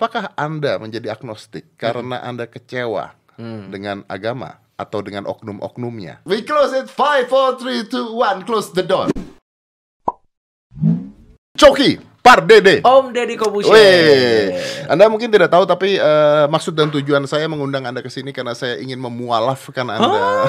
Apakah Anda menjadi agnostik karena Anda kecewa Hmm. dengan agama atau dengan oknum-oknumnya? We close it. Five, four, three, two, one. Close the door. Coki, Pardede. Om Deddy. Weh, Anda mungkin tidak tahu tapi eh, maksud dan tujuan saya mengundang Anda ke sini karena saya ingin memualafkan Anda.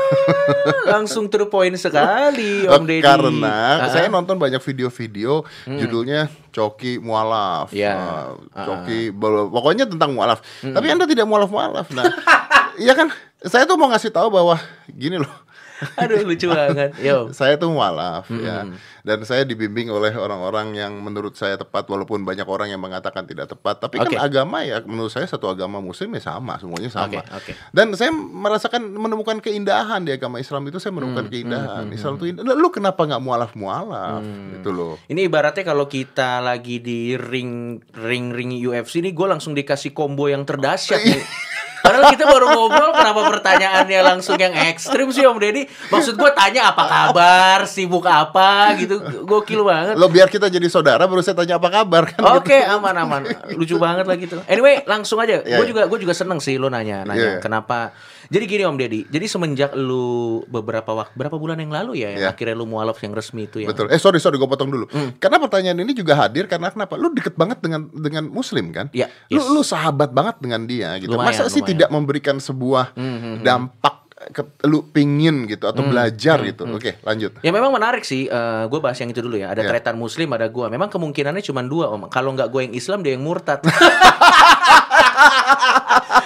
Langsung to the point sekali Om Deddy. Karena Ah, saya ah. nonton banyak video-video judulnya Coki mualaf. Ya. Eh, Ah, Coki bel- pokoknya tentang mualaf. Tapi Anda tidak mualaf-mualaf. Nah, iya kan? Saya tuh mau ngasih tahu bahwa gini loh. Aduh lucu banget. Yo. Saya tuh mualaf ya. Dan saya dibimbing oleh orang-orang yang menurut saya tepat walaupun banyak orang yang mengatakan tidak tepat. Tapi Oke. kan agama ya menurut saya satu agama muslim ya sama, semuanya sama. Oke, oke. Dan saya merasakan menemukan keindahan di agama Islam itu saya menemukan Hmm, keindahan. Islam itu indah. Lu kenapa nggak mualaf-mualaf Hmm. gitu loh. Ini ibaratnya kalau kita lagi di ring ring ring UFC nih, gue langsung dikasih combo yang terdahsyat nih. Padahal kita baru ngobrol, kenapa pertanyaannya langsung yang ekstrim sih Om Deddy? Maksud gue tanya apa kabar, sibuk apa gitu, gokil banget. Lo biar kita jadi saudara baru saya tanya apa kabar kan. Oke, aman aman. Lucu banget lah gitu. Anyway, langsung aja. Iya, Gue iya. juga gue juga seneng sih lo nanya nanya Iya, iya. kenapa. Jadi gini Om Deddy. Jadi semenjak lu beberapa waktu berapa bulan yang lalu ya yang Iya. akhirnya lu mualaf yang resmi itu ya. Betul. Eh sorry sorry gue potong dulu. Hmm. Karena pertanyaan ini juga hadir karena kenapa? Lu deket banget dengan dengan Muslim kan? Iya, Lu yes. lu sahabat banget dengan dia gitu. Lumayan, Masa sih lumayan. tidak memberikan sebuah Hmm, dampak ke, lu pingin gitu atau belajar gitu? Oke lanjut. Ya memang menarik sih. Eh gue bahas yang itu dulu ya. Ada Ya. tretan Muslim, ada gue. Memang kemungkinannya cuma dua Om. Kalau nggak gue yang Islam, dia yang murtad.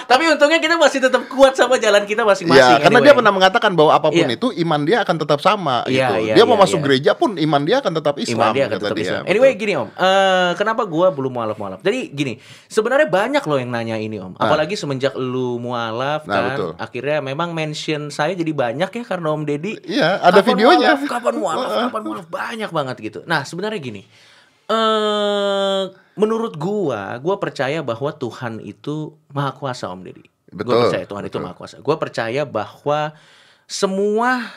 Tapi untungnya kita masih tetap kuat sama jalan kita masing-masing. Ya, karena anyway. dia pernah mengatakan bahwa apa pun Iya. itu iman dia akan tetap sama Iya, gitu. iya, dia mau iya, masuk iya. gereja pun iman dia akan tetap Islam. Iman dia akan tetap dia. Islam. Betul. Anyway gini om, Eh, kenapa gua belum mualaf mualaf? Jadi gini, sebenarnya banyak loh yang nanya ini om. Apalagi semenjak lu mualaf Ah. Nah, kan, betul. akhirnya memang mention saya jadi banyak ya karena om Deddy. Iya, ada kapan videonya. Mualaf, kapan mualaf, kapan mualaf, banyak banget gitu. Nah sebenarnya gini, eh menurut gua, gua percaya bahwa Tuhan itu maha kuasa om Deddy. Gua Betul, percaya Tuhan itu betul. maha kuasa. Gua percaya bahwa semua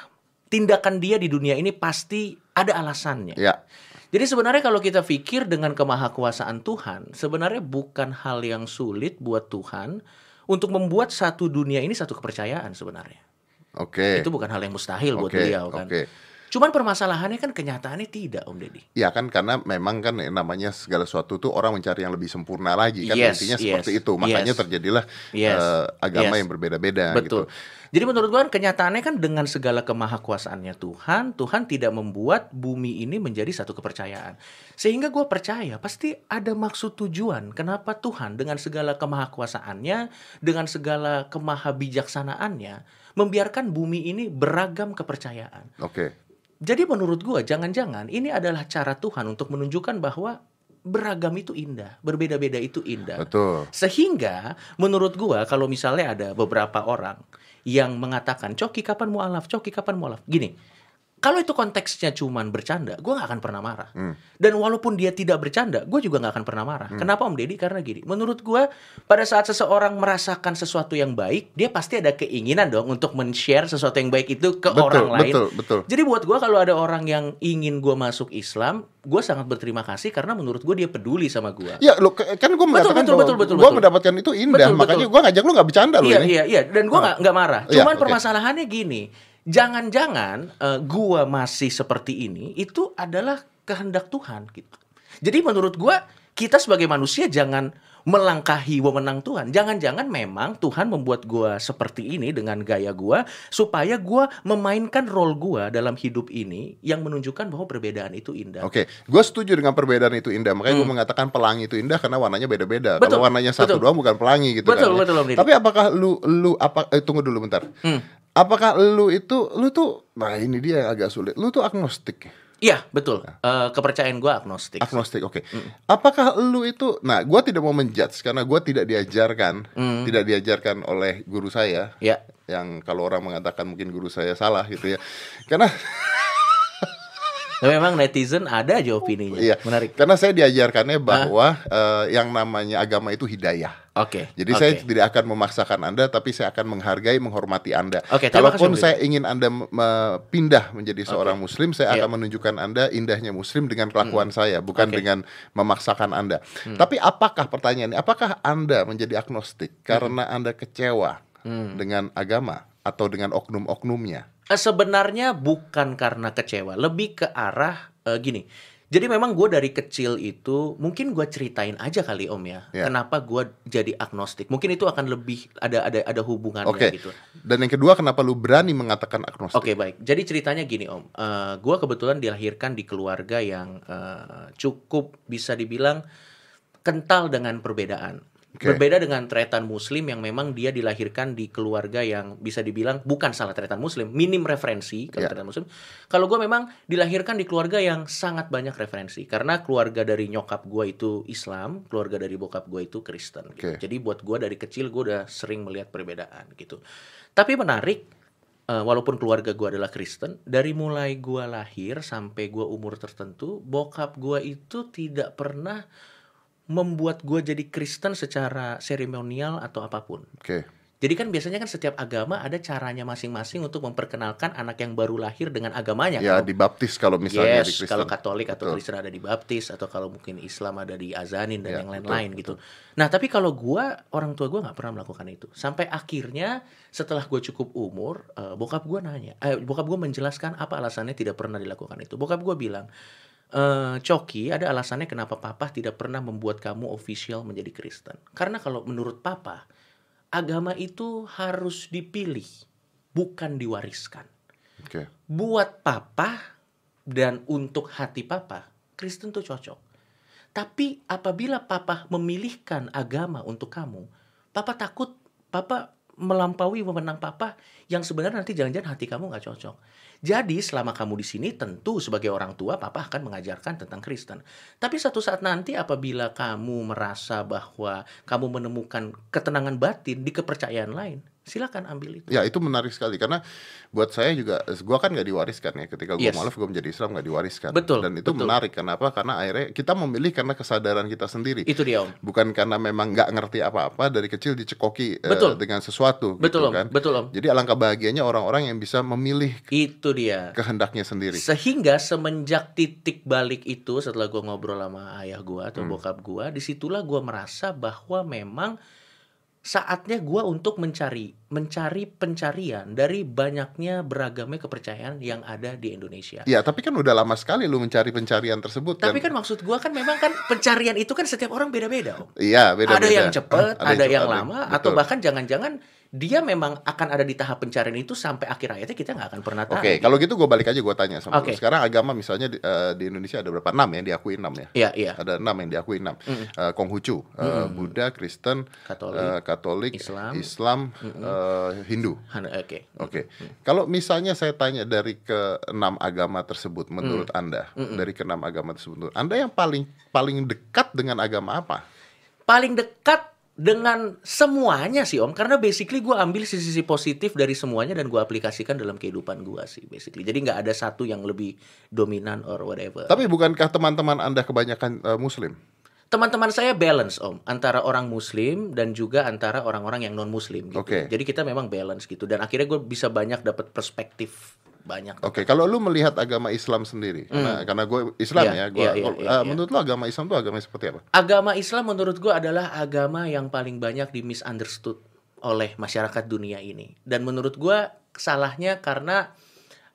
tindakan dia di dunia ini pasti ada alasannya. Ya. Jadi sebenarnya kalau kita pikir dengan kemahakuasaan Tuhan, sebenarnya bukan hal yang sulit buat Tuhan untuk membuat satu dunia ini satu kepercayaan sebenarnya. Oke. Itu bukan hal yang mustahil buat Oke, beliau kan. oke. Cuman permasalahannya kan kenyataannya tidak Om Deddy. Ya kan karena memang kan yang namanya segala sesuatu tuh orang mencari yang lebih sempurna lagi kan Yes, intinya yes, seperti itu makanya yes. terjadilah Yes, eh, agama yes. yang berbeda-beda Betul. gitu. Jadi menurut gua kan kenyataannya kan dengan segala kemahakuasaannya Tuhan, Tuhan tidak membuat bumi ini menjadi satu kepercayaan. Sehingga gua percaya pasti ada maksud tujuan kenapa Tuhan dengan segala kemahakuasaannya, dengan segala kemahabijaksanaannya membiarkan bumi ini beragam kepercayaan. Oke. Jadi menurut gua jangan-jangan ini adalah cara Tuhan untuk menunjukkan bahwa beragam itu indah, berbeda-beda itu indah. Betul. Sehingga menurut gua kalau misalnya ada beberapa orang yang mengatakan Coki kapan mualaf, Coki kapan mualaf. Gini, kalau itu konteksnya cuman bercanda, gua nggak akan pernah marah. Hmm. Dan walaupun dia tidak bercanda, gue juga nggak akan pernah marah. Kenapa Om Deddy? Karena gini, menurut gua pada saat seseorang merasakan sesuatu yang baik, dia pasti ada keinginan dong untuk men-share sesuatu yang baik itu ke Betul, orang lain. betul, betul. Jadi buat gua kalau ada orang yang ingin gua masuk Islam, gue sangat berterima kasih karena menurut gue dia peduli sama gua. Ya lo kan gue mengatakan betul, betul, betul, gue mendapatkan itu indah Betul, makanya gue ngajak lu nggak bercanda lo Iya ini. iya iya dan gua nggak nggak marah. Iya, Cuman oke. permasalahannya gini, jangan-jangan eh, gua masih seperti ini itu adalah kehendak Tuhan gitu. Jadi menurut gua kita sebagai manusia jangan melangkahi wewenang Tuhan. Jangan-jangan memang Tuhan membuat gua seperti ini dengan gaya gua supaya gua memainkan role gua dalam hidup ini yang menunjukkan bahwa perbedaan itu indah. Oke, gue setuju dengan perbedaan itu indah. Makanya gue mengatakan pelangi itu indah karena warnanya beda-beda. Hmm. Betul, Kalau warnanya satu betul. doang bukan pelangi gitu Betul, kan. ya. betul, Om Didi. Tapi apakah lu lu apa eh, tunggu dulu bentar. Hmm. Apakah lu itu lu tuh nah ini dia yang agak sulit. Lu tuh agnostik. Iya, betul. Eh, kepercayaan gua agnostik. Agnostik, oke. Apakah lu itu nah gue tidak mau menjudge karena gue tidak diajarkan, Hmm. tidak diajarkan oleh guru saya Ya. yang kalau orang mengatakan mungkin guru saya salah gitu ya. Karena Tapi memang netizen ada aja opininya. Iya. Menarik. Karena saya diajarkannya bahwa eh, yang namanya agama itu hidayah. Oke. Jadi oke. saya tidak akan memaksakan Anda, tapi saya akan menghargai, menghormati Anda. Oke, kasih, Kalaupun saya ingin Anda me- pindah menjadi seorang Muslim, saya Iya. akan menunjukkan Anda indahnya Muslim dengan kelakuan saya, bukan. Hmm. dengan memaksakan Anda. Tapi apakah pertanyaannya? Apakah Anda menjadi agnostik Hmm. karena Anda kecewa dengan agama atau dengan oknum-oknumnya? Eh, Sebenarnya bukan karena kecewa, lebih ke arah eh, gini. Jadi memang gue dari kecil itu mungkin gue ceritain aja kali om ya, Ya. kenapa gue jadi agnostik. Mungkin itu akan lebih ada ada ada hubungannya Oke. gitu. Dan yang kedua, kenapa lu berani mengatakan agnostik? Oke baik. Jadi ceritanya gini om, Eh gue kebetulan dilahirkan di keluarga yang eh, cukup bisa dibilang kental dengan perbedaan. Oke. Berbeda dengan tretan muslim yang memang dia dilahirkan di keluarga yang bisa dibilang bukan salah tretan muslim, minim referensi kalau Ya. tretan muslim. Kalau gue memang dilahirkan di keluarga yang sangat banyak referensi karena keluarga dari nyokap gue itu Islam, keluarga dari bokap gue itu Kristen. gitu. Jadi buat gue dari kecil gue udah sering melihat perbedaan gitu. Tapi menarik Eh, walaupun keluarga gue adalah Kristen, dari mulai gue lahir sampai gue umur tertentu, bokap gue itu tidak pernah membuat gue jadi Kristen secara seremonial atau apa pun. Oke. Jadi kan biasanya kan setiap agama ada caranya masing-masing untuk memperkenalkan anak yang baru lahir dengan agamanya. Ya, Kalau- dibaptis kalau misalnya di yes, Kristen. kalau Katolik atau Betul. Kristen ada dibaptis atau kalau mungkin Islam ada diazanin dan Ya, yang lain-lain gitu. Nah, tapi kalau gua orang tua gua nggak pernah melakukan itu. Sampai akhirnya setelah gue cukup umur, eh, bokap gua nanya, eh, bokap gua menjelaskan apa alasannya tidak pernah dilakukan itu. Bokap gua bilang, eh Coki, ada alasannya kenapa papa tidak pernah membuat kamu official menjadi Kristen. Karena kalau menurut papa, agama itu harus dipilih, bukan diwariskan Oke. buat papa dan untuk hati papa, Kristen tuh cocok. Tapi apabila papa memilihkan agama untuk kamu, papa takut papa melampaui wewenang papa yang sebenarnya nanti jangan-jangan hati kamu nggak cocok. Jadi selama kamu di sini tentu sebagai orang tua papa akan mengajarkan tentang Kristen. Tapi satu saat nanti apabila kamu merasa bahwa kamu menemukan ketenangan batin di kepercayaan lain, silakan ambil itu. Ya itu menarik sekali karena buat saya juga, gua kan nggak diwariskan ya ketika gua Yes. mualaf gua menjadi Islam nggak diwariskan. Betul, Dan itu betul. menarik kenapa? Karena akhirnya kita memilih karena kesadaran kita sendiri. Itu dia om. Bukan karena memang nggak ngerti apa-apa dari kecil dicekoki eh, Betul. dengan sesuatu. Betul gitu om, kan. betul om. Jadi alangkah bahagianya orang-orang yang bisa memilih Itu dia. kehendaknya sendiri. Sehingga semenjak titik balik itu setelah gua ngobrol sama ayah gua atau Hmm. bokap gua, di situlah gua merasa bahwa memang saatnya gua untuk mencari mencari pencarian dari banyaknya beragamnya kepercayaan yang ada di Indonesia. Ya, tapi kan udah lama sekali lu mencari pencarian tersebut Tapi kan maksud gua kan memang kan pencarian itu kan setiap orang beda-beda. Iya, beda-beda. Ada yang cepat, Ah, ada, yang cepat, lama, betul. atau bahkan jangan-jangan dia memang akan ada di tahap pencarian itu sampai akhir hayatnya kita nggak akan pernah tahu. Oke, kalau gitu gue balik aja gue tanya sama lu. Sekarang agama misalnya di, eh, di Indonesia ada berapa? Enam ya, diakui enam ya. Iya, iya. Ada enam yang diakui enam. Eh, Konghucu, eh, Buddha, Kristen, Katolik, eh, Katolik, Islam. Islam, eh, Hindu. Han- Oke. Oke, kalau misalnya saya tanya dari ke enam agama tersebut, menurut anda, dari ke enam agama tersebut, menurut anda yang paling paling dekat dengan agama apa? paling dekat dengan semuanya sih om. Karena basically gue ambil sisi-sisi positif dari semuanya dan gue aplikasikan dalam kehidupan gue sih basically. Jadi nggak ada satu yang lebih dominan or whatever. Tapi bukankah teman-teman anda kebanyakan eh, Muslim? teman-teman saya balance om antara orang muslim dan juga antara orang-orang yang non muslim gitu. Oke. jadi kita memang balance gitu. Dan akhirnya gue bisa banyak dapat perspektif banyak Oke, kalau lu melihat agama Islam sendiri, karena, karena gue Islam Iya, ya, gue, iya, iya, iya, iya. menurut lu agama Islam tuh agama seperti apa? agama Islam menurut gue adalah agama yang paling banyak di misunderstood oleh masyarakat dunia ini dan menurut gue salahnya karena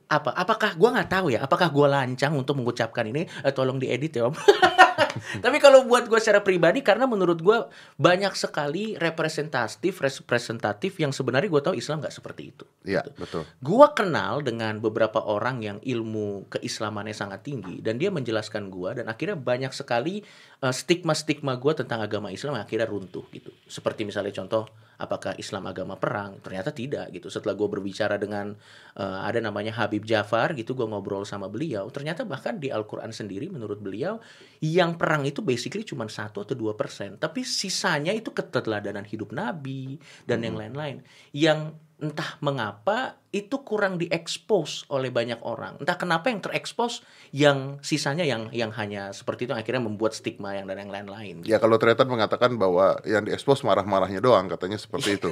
apa? Apakah gue nggak tahu ya? Apakah gue lancang untuk mengucapkan ini? Eh, tolong diedit ya om. Tapi kalau buat gue secara pribadi karena menurut gue banyak sekali representatif representatif yang sebenarnya gue tahu Islam nggak seperti itu. Iya, betul. Gua kenal dengan beberapa orang yang ilmu keislamannya sangat tinggi dan dia menjelaskan gua dan akhirnya banyak sekali uh, stigma-stigma gua tentang agama Islam yang akhirnya runtuh gitu. Seperti misalnya contoh apakah Islam agama perang? Ternyata tidak gitu. Setelah gua berbicara dengan uh, ada namanya Habib Jafar gitu gua ngobrol sama beliau, ternyata bahkan di Al-Qur'an sendiri menurut beliau yang perang itu basically cuma satu atau dua persen, tapi sisanya itu keteladanan hidup Nabi dan yang lain-lain. Yang entah mengapa itu kurang diekspos oleh banyak orang. Entah kenapa yang terekspos yang sisanya yang yang hanya seperti itu yang akhirnya membuat stigma yang dan yang lain-lain. Ya kalau Tretan mengatakan bahwa yang diekspos marah-marahnya doang katanya seperti itu.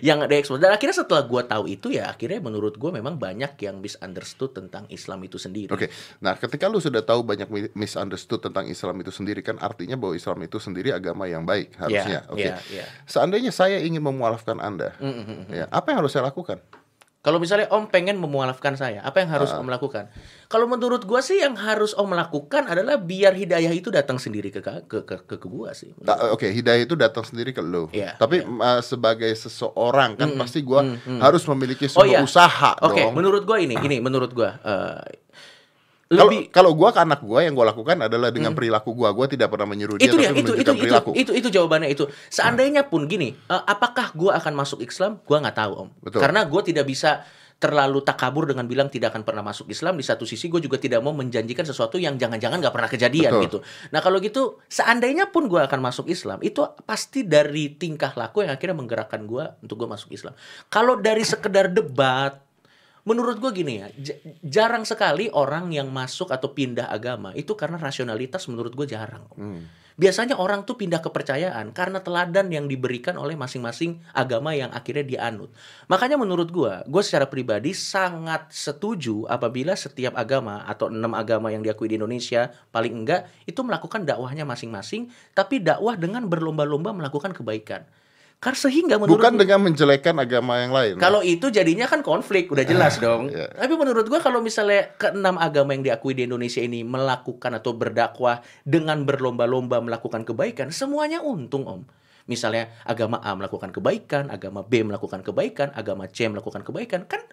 Yang diekspos dan akhirnya setelah gua tahu itu ya akhirnya menurut gua memang banyak yang misunderstood tentang Islam itu sendiri. Oke, nah ketika lu sudah tahu banyak mi- misunderstood tentang Islam itu sendiri kan artinya bahwa Islam itu sendiri agama yang baik Iya, harusnya. Oke, iya, iya. seandainya saya ingin memualafkan anda, Mm, mm, mm. ya apa yang harus saya lakukan? Kalau misalnya Om pengen memualafkan saya, apa yang harus Ah. Om lakukan? Kalau menurut gua sih yang harus Om lakukan adalah biar hidayah itu datang sendiri ke ke ke, ke, ke gua sih. Ta- Oke, hidayah itu datang sendiri ke lu. Iya, Tapi uh, sebagai seseorang kan pasti gua harus memiliki Oh, sebuah iya. usaha Oke, dong. menurut gua ini, ini menurut gua eh, Kalau lebih kalau gua ke anak gua yang gua lakukan adalah dengan perilaku gua. Gua tidak pernah menyuruh dia itu dia tapi itu itu menunjukkan itu, perilaku. itu itu jawabannya itu seandainya pun gini eh, apakah gua akan masuk Islam gua nggak tahu om Betul. karena gua tidak bisa terlalu takabur dengan bilang tidak akan pernah masuk Islam di satu sisi gue juga tidak mau menjanjikan sesuatu yang jangan-jangan nggak pernah kejadian Betul. gitu nah kalau gitu seandainya pun gua akan masuk Islam itu pasti dari tingkah laku yang akhirnya menggerakkan gua untuk gua masuk Islam kalau dari sekedar debat Menurut gue gini ya, jarang sekali orang yang masuk atau pindah agama itu karena rasionalitas menurut gue jarang. Hmm. Biasanya orang tuh pindah kepercayaan karena teladan yang diberikan oleh masing-masing agama yang akhirnya dianut. Makanya menurut gua, gue secara pribadi sangat setuju apabila setiap agama atau enam agama yang diakui di Indonesia paling enggak itu melakukan dakwahnya masing-masing, tapi dakwah dengan berlomba-lomba melakukan kebaikan. Karena sehingga menurut Bukan gua- dengan menjelekan agama yang lain. kalau itu jadinya kan konflik, udah jelas dong. iya. Tapi menurut gua kalau misalnya keenam agama yang diakui di Indonesia ini melakukan atau berdakwah dengan berlomba-lomba melakukan kebaikan, semuanya untung, Om. Misalnya agama A melakukan kebaikan, agama B melakukan kebaikan, agama C melakukan kebaikan, kan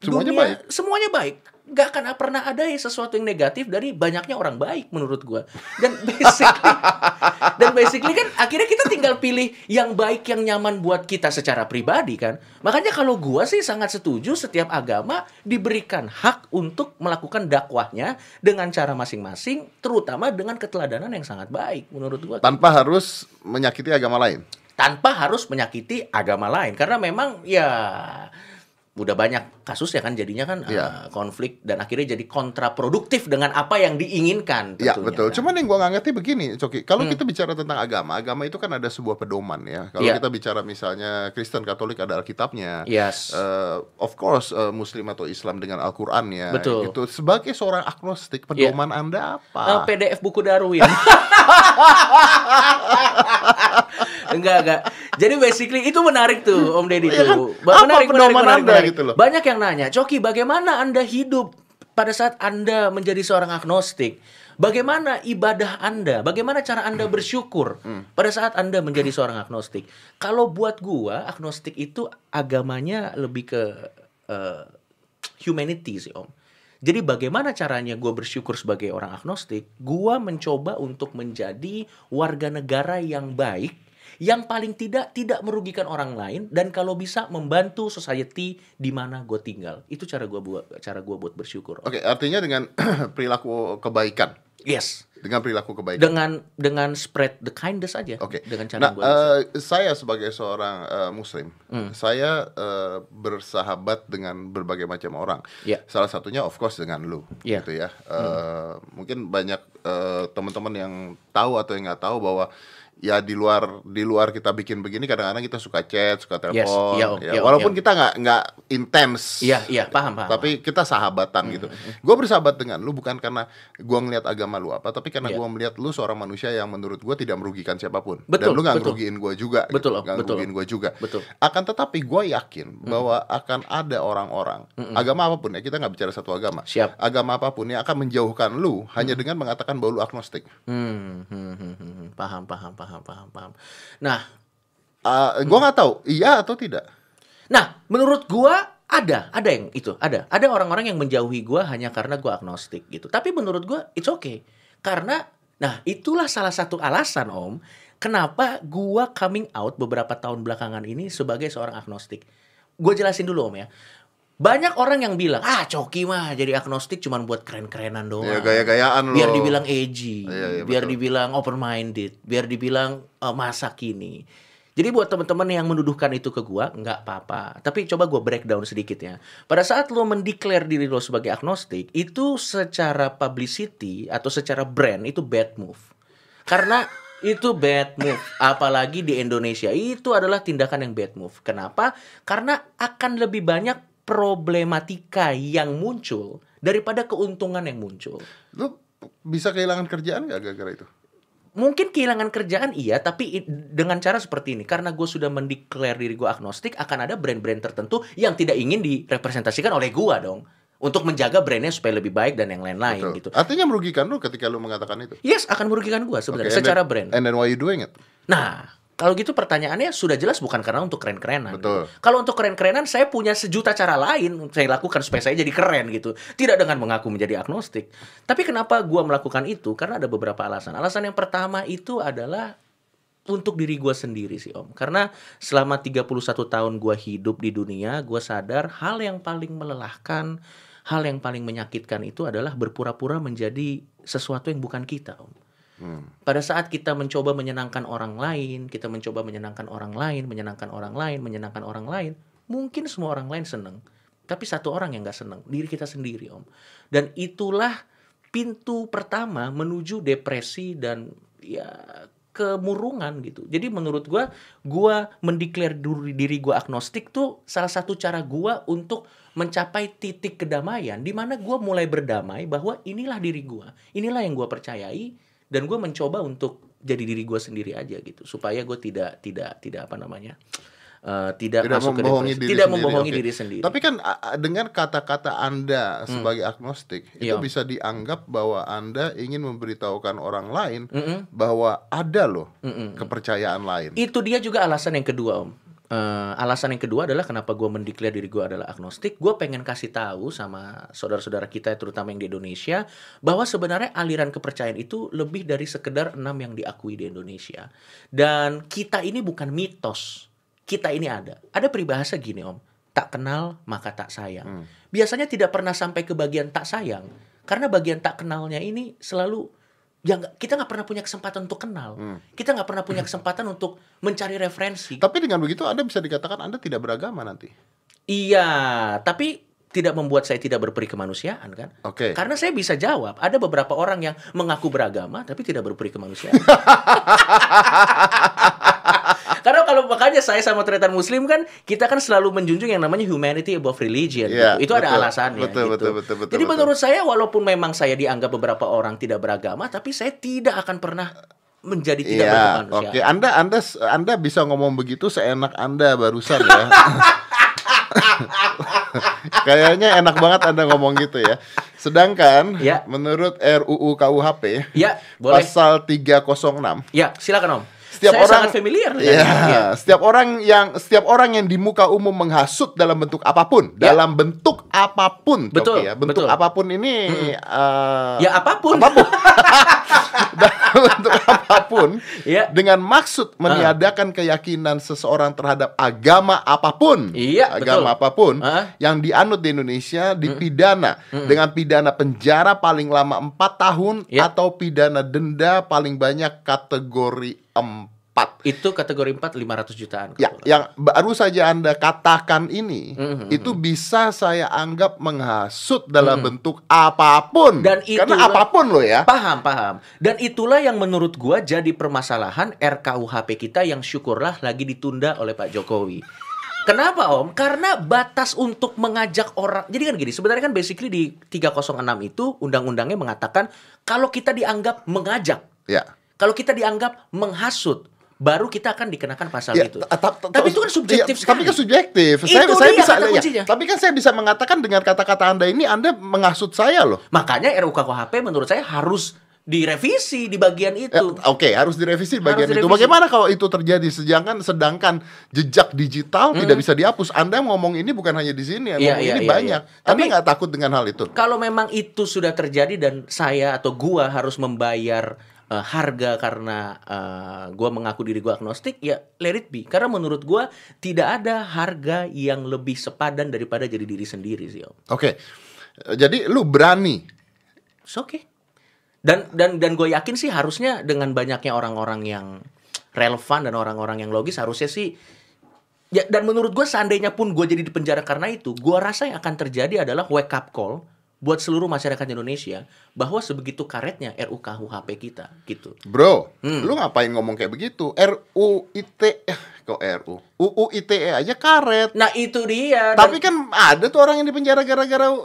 Semuanya dunia- baik. Semuanya baik. Gak akan pernah ada sesuatu yang negatif dari banyaknya orang baik menurut gua. Dan basically dan basically kan akhirnya kita tinggal pilih yang baik yang nyaman buat kita secara pribadi kan. Makanya kalau gua sih sangat setuju setiap agama diberikan hak untuk melakukan dakwahnya dengan cara masing-masing, terutama dengan keteladanan yang sangat baik menurut gua. tanpa harus menyakiti agama lain. Tanpa harus menyakiti agama lain karena memang ya udah banyak kasus ya kan jadinya kan Iya. eh, konflik dan akhirnya jadi kontraproduktif dengan apa yang diinginkan Ya tentunya, betul. kan. Cuman yang gua nggak ngerti begini, Coki. Kalau kita bicara tentang agama, agama itu kan ada sebuah pedoman ya. Kalau Iya. kita bicara misalnya Kristen, Katolik ada Alkitabnya. Yes. Eh, of course, eh, Muslim atau Islam dengan Al-Qur'annya. Betul. Gitu. Sebagai seorang agnostik, pedoman Anda Eh, apa? PDF buku Darwin. enggak, enggak. Jadi basically itu menarik tuh Om Deddy Iya kan? tuh. Apa pedoman Anda gitu loh? Banyak yang nanya, "Coki, bagaimana Anda hidup pada saat Anda menjadi seorang agnostik?" Bagaimana ibadah Anda? Bagaimana cara Anda bersyukur Hmm. pada saat Anda menjadi seorang agnostik? Kalau buat gua, agnostik itu agamanya lebih ke eh, humanity sih, Om. Jadi bagaimana caranya gue bersyukur sebagai orang agnostik? Gue mencoba untuk menjadi warga negara yang baik, yang paling tidak tidak merugikan orang lain dan kalau bisa membantu society di mana gue tinggal. Itu cara gue buat cara gua buat bersyukur. Oke, artinya dengan perilaku kebaikan. Yes. Dengan perilaku kebaikan. Dengan dengan spread the kindness aja. Oke. Dengan cara Nah, gue. eh, saya sebagai seorang eh, Muslim, Hmm. saya eh, bersahabat dengan berbagai macam orang. Ya. Salah satunya, of course, dengan lu, Ya. gitu ya. Eh, Mungkin banyak eh, teman-teman yang tahu atau yang nggak tahu bahwa ya di luar di luar kita bikin begini kadang-kadang kita suka chat, suka Yes. telepon, Iya, Om. ya, Iya, Om. walaupun Iya. kita nggak nggak intens. Iya, iya, paham, paham. Tapi kita sahabatan gitu. Gue bersahabat dengan lu bukan karena gue ngelihat agama lu apa, tapi karena Iya. gue melihat lu seorang manusia yang menurut gue tidak merugikan siapa pun. Betul, Dan lu nggak ngerugiin gue juga. Betul, gitu. Nggak ngerugiin gue juga. Betul. Akan tetapi gue yakin bahwa akan ada orang-orang, agama apa pun ya kita nggak bicara satu agama. Siap. Agama apa pun yang akan menjauhkan lu hanya dengan mengatakan bahwa lu agnostik. Hmm, hmm, hmm, hmm, hmm. paham, paham, paham, paham, paham. Nah, Uh, gue nggak tahu iya atau tidak. Nah, menurut gua ada, ada yang itu, ada. Ada orang-orang yang menjauhi gua hanya karena gua agnostik gitu. Tapi menurut gua it's okay. Karena nah, itulah salah satu alasan, Om, kenapa gua coming out beberapa tahun belakangan ini sebagai seorang agnostik. Gue jelasin dulu, Om ya. Banyak orang yang bilang, "Ah, Coki mah jadi agnostik cuman buat keren-kerenan doang." Ya gaya-gayaan lo. biar dibilang edgy, Iya, iya, biar betul. dibilang open minded, biar dibilang eh, masa kini. Jadi buat teman-teman yang menuduhkan itu ke gua, nggak apa-apa. Tapi coba gua breakdown sedikit ya. Pada saat lo mendeklar diri lo sebagai agnostik, itu secara publicity atau secara brand itu bad move. Karena itu bad move, apalagi di Indonesia itu adalah tindakan yang bad move. Kenapa? Karena akan lebih banyak problematika yang muncul daripada keuntungan yang muncul. Lu bisa kehilangan kerjaan gak gara-gara itu? Mungkin kehilangan kerjaan iya, tapi dengan cara seperti ini. Karena gue sudah mendeklar diri gue agnostik, akan ada brand-brand tertentu yang tidak ingin direpresentasikan oleh gue dong. Untuk menjaga brandnya supaya lebih baik dan yang lain-lain gitu. Artinya merugikan lu ketika lu mengatakan itu. Yes, akan merugikan gue sebenarnya Oke, and secara then- brand. And then why you doing it? Nah, kalau gitu pertanyaannya sudah jelas bukan karena untuk keren-kerenan. Betul. gitu. Kalau untuk keren-kerenan saya punya sejuta cara lain saya lakukan supaya saya jadi keren gitu. Tidak dengan mengaku menjadi agnostik. Tapi kenapa gua melakukan itu? Karena ada beberapa alasan. Alasan yang pertama itu adalah untuk diri gua sendiri sih Om. Karena selama 31 tahun gua hidup di dunia, gua sadar hal yang paling melelahkan, hal yang paling menyakitkan itu adalah berpura-pura menjadi sesuatu yang bukan kita Om. Pada saat kita mencoba menyenangkan orang lain, kita mencoba menyenangkan orang lain, menyenangkan orang lain, menyenangkan orang lain, mungkin semua orang lain senang. Tapi satu orang yang nggak senang, diri kita sendiri, Om. Dan itulah pintu pertama menuju depresi dan ya kemurungan gitu. Jadi menurut gua, gua mendeklar diri, gua agnostik tuh salah satu cara gua untuk mencapai titik kedamaian di mana gua mulai berdamai bahwa inilah diri gua, inilah yang gua percayai dan gua mencoba untuk jadi diri gua sendiri aja gitu supaya gue tidak tidak tidak apa namanya eh, tidak, Tidak masuk ke membohongi depresi. diri tidak sendiri, membohongi oke. diri sendiri. Tapi kan dengan kata-kata Anda sebagai agnostik itu Iya. bisa dianggap bahwa Anda ingin memberitahukan orang lain Mm-mm. bahwa ada loh Mm-mm. kepercayaan lain. Itu dia juga alasan yang kedua, Om. Eh, alasan yang kedua adalah kenapa gue mendeklar diri gue adalah agnostik. Gue pengen kasih tahu sama saudara-saudara kita, terutama yang di Indonesia, bahwa sebenarnya aliran kepercayaan itu lebih dari sekedar enam yang diakui di Indonesia. Dan kita ini bukan mitos. Kita ini ada. Ada peribahasa gini, Om. Tak kenal maka tak sayang. Biasanya tidak pernah sampai ke bagian tak sayang, karena bagian tak kenalnya ini selalu ya nggak- kita nggak pernah punya kesempatan untuk kenal. Kita nggak pernah punya kesempatan untuk mencari referensi. Tapi dengan begitu Anda bisa dikatakan Anda tidak beragama nanti. Iya, tapi tidak membuat saya tidak berperi kemanusiaan kan? Oke. Karena saya bisa jawab, ada beberapa orang yang mengaku beragama tapi tidak berperi kemanusiaan. Kalau makanya saya sama tretan muslim kan kita kan selalu menjunjung yang namanya humanity above religion Iya, gitu. Itu ada betul. alasannya Betul, gitu. betul, betul, betul, Jadi betul. menurut saya walaupun memang saya dianggap beberapa orang tidak beragama tapi saya tidak akan pernah menjadi tidak Iya, berkemanusiaan. oke. Anda Anda Anda bisa ngomong begitu seenak Anda barusan ya. Kayaknya enak banget Anda ngomong gitu ya. Sedangkan Ya. menurut RUU KUHP Ya, boleh. pasal 306 Ya, silakan Om. Setiap saya orang sangat familiar ini. Ya. setiap orang yang setiap orang yang di muka umum menghasut dalam bentuk apa pun, Ya. dalam bentuk apa pun, Betul, Coki ya. Bentuk betul. apa pun ini eh, Ya apa pun. dalam bentuk apa pun Ya. dengan maksud meniadakan keyakinan seseorang terhadap agama apa pun Iya, agama betul. apa pun Ah. yang dianut di Indonesia dipidana dengan pidana penjara paling lama 4 tahun Ya. atau pidana denda paling banyak kategori 4 Itu kategori 4 500 jutaan. Ya, yang baru saja Anda katakan ini, Mhm. itu bisa saya anggap menghasut dalam bentuk apa pun. Dan Karena itulah- apa pun loh ya. Paham, paham. Dan itulah yang menurut gua jadi permasalahan RKUHP kita yang syukurlah lagi ditunda oleh Pak Jokowi. Kenapa Om? Karena batas untuk mengajak orang. Jadi kan gini, sebenarnya kan basically di 306 itu undang-undangnya mengatakan kalau kita dianggap mengajak, Ya. Kalau kita dianggap menghasut, baru kita akan dikenakan pasal Ya, itu. ta- ta- ta- Tapi itu kan subjektif iya, Tapi kan subjektif. Itu saya saya dia bisa kata ya. Tapi kan saya bisa mengatakan dengan kata-kata Anda ini Anda menghasut saya loh. Makanya RUKUHP menurut saya harus direvisi di bagian Ya, itu. Oke, harus direvisi bagian itu. direvisi. Bagaimana kalau itu terjadi sedangkan sedangkan jejak digital tidak bisa dihapus? Anda ngomong ini bukan hanya di sini, Hmm. Iya, ngomong iya, ini iya, banyak. iya. Anda Tapi- nggak takut dengan hal itu? kalau memang itu sudah terjadi dan saya atau gua harus membayar eh, harga karena eh, gua mengaku diri gua agnostik ya let it be. Karena menurut gua tidak ada harga yang lebih sepadan daripada jadi diri sendiri sih om. Oke. Jadi lu berani? It's okay. Dan dan dan gue yakin sih harusnya dengan banyaknya orang-orang yang relevan dan orang-orang yang logis harusnya sih ya dan menurut gue seandainya pun gue jadi di penjara karena itu gue rasa yang akan terjadi adalah wake up call buat seluruh masyarakat Indonesia bahwa sebegitu karetnya RUKUHP kita gitu Bro, Hmm. lu ngapain ngomong kayak begitu? RUU ITE eh, kok RU? UU ITE aja karet. nah itu dia dan- Tapi kan ada tuh orang yang di penjara gara-gara E.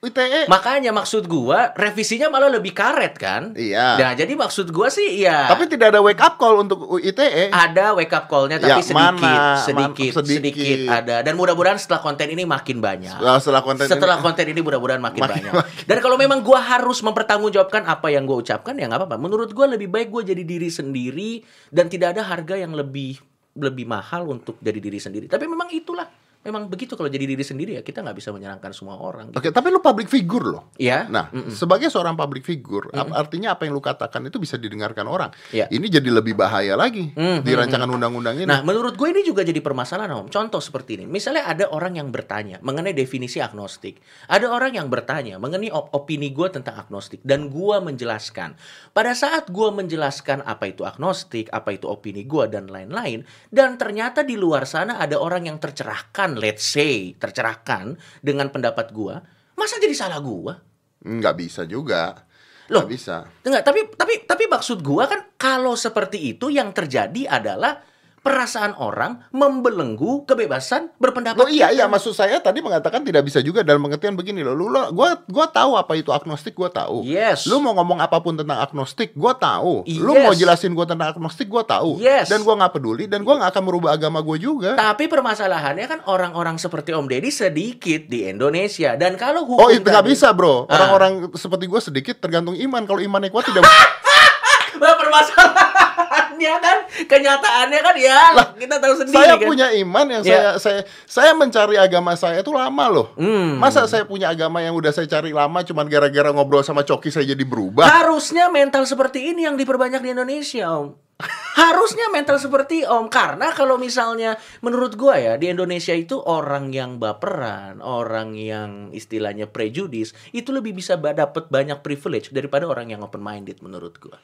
ITE. makanya maksud gua revisinya malah lebih karet kan Iya. nah jadi maksud gua sih ya Tapi tidak ada wake up call untuk UU ITE. ada wake up call-nya tapi Ya, sedikit, mana? sedikit, Man- sedikit, sedikit. ada dan mudah-mudahan setelah konten ini makin banyak. Setelah, setelah konten setelah ini, konten ini mudah-mudahan makin, Makin- banyak. Dan kalau memang gua harus mempertanggungjawabkan apa yang gua ucapkan ya nggak apa-apa. Menurut gua lebih baik gua jadi diri sendiri dan tidak ada harga yang lebih lebih mahal untuk jadi diri sendiri. Tapi memang itulah memang begitu kalau jadi diri sendiri ya kita nggak bisa menyenangkan semua orang. Oke, tapi lu public figure loh. Ya. Nah, sebagai seorang public figure, ap- artinya apa yang lu katakan itu bisa didengarkan orang. Iya. Ini jadi lebih bahaya lagi Mm, di mm, rancangan undang-undang ini. Nah, menurut gue ini juga jadi permasalahan, Om. Contoh seperti ini. Misalnya ada orang yang bertanya mengenai definisi agnostik. Ada orang yang bertanya mengenai op- opini gue tentang agnostik. Dan gue menjelaskan. Pada saat gue menjelaskan apa itu agnostik, apa itu opini gue, dan lain-lain. Dan ternyata di luar sana ada orang yang tercerahkan, let's say, tercerahkan dengan pendapat gue. Masa jadi salah gue? nggak bisa juga. Loh. Nggak bisa. Enggak, tapi tapi tapi maksud gua kan kalau seperti itu yang terjadi adalah perasaan orang membelenggu kebebasan berpendapat. Loh iya iya maksud saya tadi mengatakan tidak bisa juga dalam pengertian begini loh. Lu lo gua gua tahu apa itu agnostik gua tahu. Yes. Lu mau ngomong apa pun tentang agnostik gua tahu. Lu Yes. mau jelasin gua tentang agnostik gua tahu. Yes. Dan gua nggak peduli dan gua nggak akan merubah agama gua juga. Tapi permasalahannya kan orang-orang seperti Om Deddy sedikit di Indonesia dan kalau hukum Oh itu nggak bisa bro. Ah. Orang-orang seperti gua sedikit tergantung iman. Kalau imannya kuat tidak. Nah, permasalahannya kan kenyataannya kan ya kita tahu sendiri saya kan. punya iman yang Ya. saya saya saya mencari agama saya itu lama loh. Hmm. Masa saya punya agama yang udah saya cari lama cuman gara-gara ngobrol sama Coki saya jadi berubah? Harusnya mental seperti ini yang diperbanyak di Indonesia, Om. Harusnya mental seperti Om karena kalau misalnya menurut gua ya di Indonesia itu orang yang baperan, orang yang istilahnya prejudis itu lebih bisa dapat banyak privilege daripada orang yang open minded menurut gua.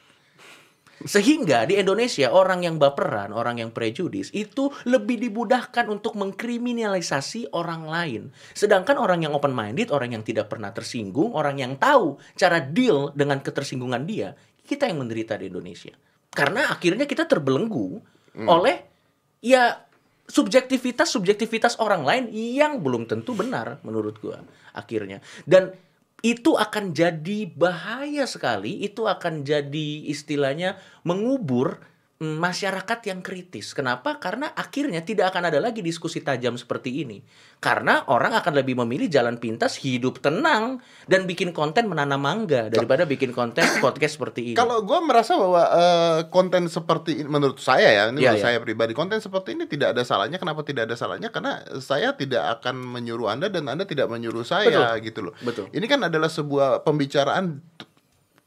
Sehingga di Indonesia orang yang baperan, orang yang prejudis itu lebih dimudahkan untuk mengkriminalisasi orang lain. Sedangkan orang yang open minded, orang yang tidak pernah tersinggung, orang yang tahu cara deal dengan ketersinggungan dia, kita yang menderita di Indonesia. Karena akhirnya kita terbelenggu oleh ya subjektivitas subjektivitas orang lain yang belum tentu benar menurut gua akhirnya dan itu akan jadi bahaya sekali itu akan jadi istilahnya mengubur masyarakat yang kritis kenapa karena akhirnya tidak akan ada lagi diskusi tajam seperti ini karena orang akan lebih memilih jalan pintas hidup tenang dan bikin konten menanam mangga daripada bikin konten podcast seperti ini Kalau gue merasa bahwa eh, konten seperti ini, menurut saya ya, ini Iya, menurut iya. saya pribadi, konten seperti ini tidak ada salahnya. Kenapa tidak ada salahnya? Karena saya tidak akan menyuruh anda dan anda tidak menyuruh saya, gitu loh. Betul. Ini kan adalah sebuah pembicaraan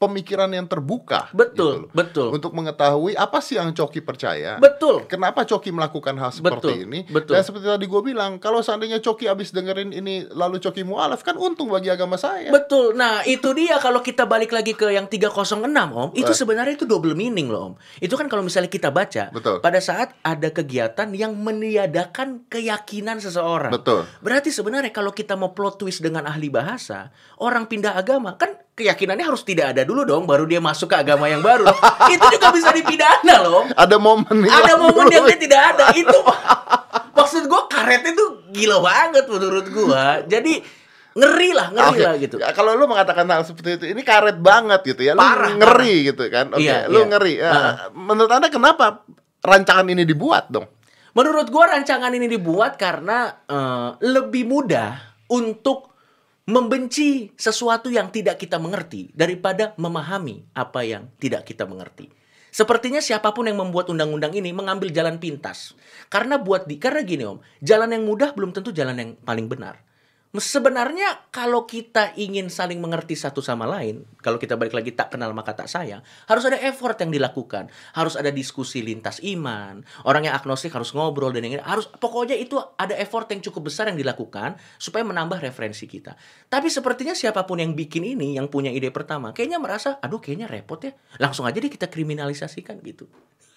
pemikiran yang terbuka. betul gitu loh. betul Untuk mengetahui apa sih yang Coki percaya. betul Kenapa Coki melakukan hal seperti Betul, ini? betul. Dan seperti tadi gue bilang, kalau seandainya Coki abis dengerin ini lalu Coki mualaf kan untung bagi agama saya. Betul. Nah, itu dia kalau kita balik lagi ke yang 306, Om, itu sebenarnya itu double meaning loh, Om. Itu kan kalau misalnya kita baca, Betul. pada saat ada kegiatan yang meniadakan keyakinan seseorang. Betul. Berarti sebenarnya kalau kita mau plot twist dengan ahli bahasa, orang pindah agama kan keyakinannya harus tidak ada dulu dong baru dia masuk ke agama yang baru. itu juga bisa dipidana loh. Ada momen Ada momen dulu. yang dia tidak ada itu. Maksud gua karetnya tuh gila banget menurut gua. Jadi ngeri lah, ngeri Oke. lah gitu. Ya, kalau lu mengatakan hal seperti itu, ini karet banget gitu ya. Lu Parah, ngeri gitu kan. Oke, Iya, lu iya. ngeri. Heeh. menurut Anda kenapa rancangan ini dibuat dong? Menurut gua rancangan ini dibuat karena eh, lebih mudah untuk membenci sesuatu yang tidak kita mengerti daripada memahami apa yang tidak kita mengerti. Sepertinya siapa pun yang membuat undang-undang ini mengambil jalan pintas. Karena buat di karena gini Om, jalan yang mudah belum tentu jalan yang paling benar. Sebenarnya kalau kita ingin saling mengerti satu sama lain, kalau kita balik lagi tak kenal maka tak sayang, harus ada effort yang dilakukan, harus ada diskusi lintas iman, orang yang agnostik harus ngobrol dan yang harus pokoknya itu ada effort yang cukup besar yang dilakukan supaya menambah referensi kita. Tapi sepertinya siapa pun yang bikin ini, yang punya ide pertama, kayaknya merasa, aduh kayaknya repot ya, langsung aja deh kita kriminalisasikan gitu.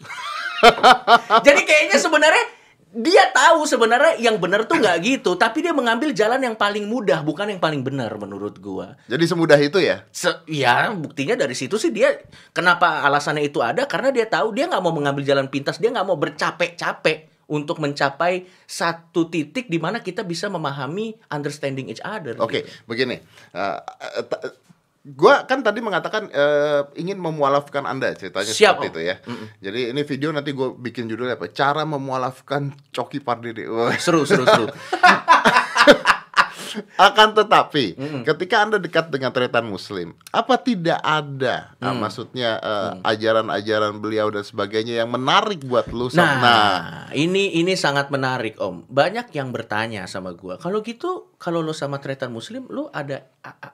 Jadi kayaknya sebenarnya dia tahu sebenarnya yang benar tuh nggak gitu, tapi dia mengambil jalan yang paling mudah, bukan yang paling benar menurut gua. Jadi semudah itu ya? Se- ya buktinya dari situ sih dia kenapa alasannya itu ada karena dia tahu dia nggak mau mengambil jalan pintas dia nggak mau bercapek-capek untuk mencapai satu titik di mana kita bisa memahami understanding each other. Oke, gitu. begini. Ta- gua kan tadi mengatakan eh, ingin memualafkan Anda ceritanya Siap, seperti Om. itu ya. Jadi ini video nanti gue bikin judulnya apa? Cara memualafkan Coki Pardede. Seru seru seru. Akan tetapi, ketika Anda dekat dengan tretan Muslim, apa tidak ada, ah, Mm. maksudnya eh, ajaran-ajaran beliau dan sebagainya yang menarik buat lu? Nah, nah, ini ini sangat menarik Om. Banyak yang bertanya sama gua. Kalau gitu, kalau lo sama tretan Muslim, lo ada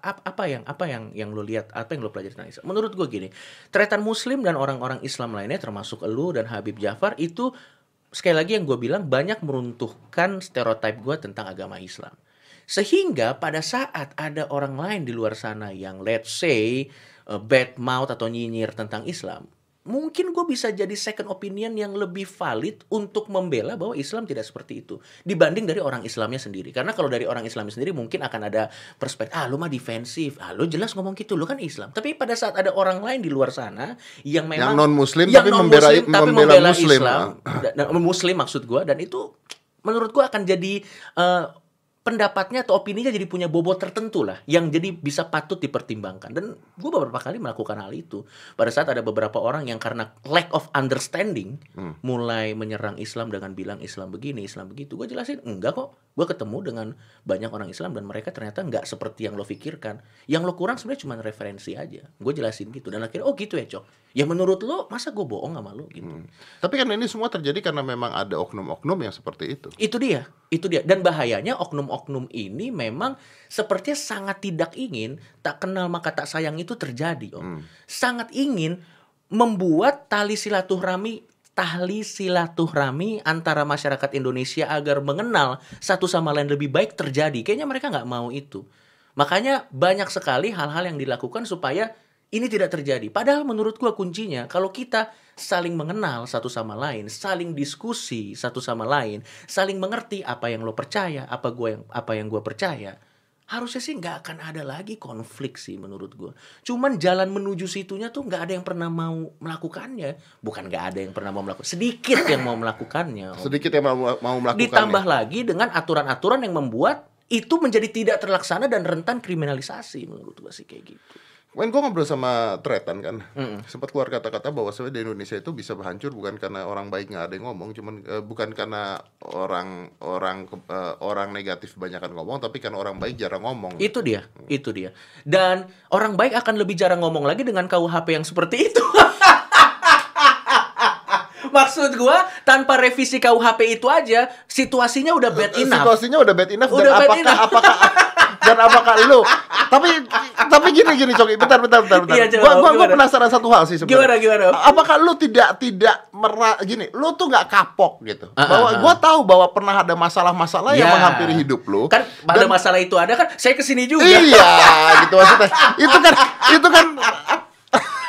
apa yang apa yang yang lo lihat, apa yang lo pelajari tentang Islam? Menurut gua gini, tretan Muslim dan orang-orang Islam lainnya, termasuk lo dan Habib Jafar itu sekali lagi yang gue bilang banyak meruntuhkan stereotip gua tentang agama Islam. Sehingga pada saat ada orang lain di luar sana yang let's say uh, bad mouth atau nyinyir tentang Islam, mungkin gue bisa jadi second opinion yang lebih valid untuk membela bahwa Islam tidak seperti itu dibanding dari orang Islamnya sendiri. Karena kalau dari orang Islamnya sendiri mungkin akan ada perspektif, ah lu mah defensif, ah lu jelas ngomong gitu, lu kan Islam. Tapi pada saat ada orang lain di luar sana yang memang Yang non-Muslim yang tapi non-Muslim membela- tapi membela membela Muslim. Islam, dan, dan- Muslim maksud gua dan itu menurut gua akan jadi eh, pendapatnya atau opininya jadi punya bobot tertentu lah yang jadi bisa patut dipertimbangkan dan gue beberapa kali melakukan hal itu pada saat ada beberapa orang yang karena lack of understanding Hmm. mulai menyerang Islam dengan bilang Islam begini Islam begitu gue jelasin enggak kok gue ketemu dengan banyak orang Islam dan mereka ternyata enggak seperti yang lo pikirkan yang lo kurang sebenarnya cuma referensi aja gue jelasin gitu dan akhirnya oh gitu ya cok ya menurut lo masa gue bohong sama lo gitu Hmm. Tapi kan ini semua terjadi karena memang ada oknum-oknum yang seperti itu. Itu dia, itu dia. Dan bahayanya oknum-oknum ini memang sepertinya sangat tidak ingin tak kenal maka tak sayang itu terjadi, Om. Hmm. Sangat ingin membuat tali silaturahmi tali silaturahmi antara masyarakat Indonesia agar mengenal satu sama lain lebih baik terjadi. Kayaknya mereka nggak mau itu. Makanya banyak sekali hal-hal yang dilakukan supaya ini tidak terjadi. Padahal menurut gua kuncinya kalau kita saling mengenal satu sama lain, saling diskusi satu sama lain, saling mengerti apa yang lo percaya, apa gua yang apa yang gua percaya. Harusnya sih nggak akan ada lagi konflik sih menurut gua. Cuman jalan menuju situnya tuh nggak ada yang pernah mau melakukannya. Bukan nggak ada yang pernah mau melakukan, sedikit yang mau melakukannya. Om. Sedikit yang mau, mau melakukan. Ditambah lagi dengan aturan-aturan yang membuat itu menjadi tidak terlaksana dan rentan kriminalisasi menurut gua sih kayak gitu. Kemarin gue ngobrol sama Tretan kan, Mm-mm. sempat keluar kata-kata bahwa sebenarnya di Indonesia itu bisa hancur bukan karena orang baik nggak ada yang ngomong, cuman eh, bukan karena orang orang eh, orang negatif kebanyakan ngomong, tapi karena orang baik jarang ngomong. Itu dia, itu dia. Dan orang baik akan lebih jarang ngomong lagi dengan KUHP yang seperti itu. Maksud gua tanpa revisi KUHP itu aja situasinya udah bad Eh, enough. Situasinya udah bad enough Udah dan bad apakah enough. apakah dan apakah lu tapi tapi gini gini Coki, bentar bentar bentar bentar. Iya, gua, gua, gua penasaran satu hal sih sebenarnya. Gimana, gimana? Apakah lu tidak tidak mera gini, lu tuh nggak kapok gitu. Ah, bahwa ah, gua tahu bahwa pernah ada masalah-masalah yang Ya. menghampiri hidup lu. Kan pada Dan- masalah itu ada kan saya ke sini juga. Iya, gitu maksudnya. Itu kan itu kan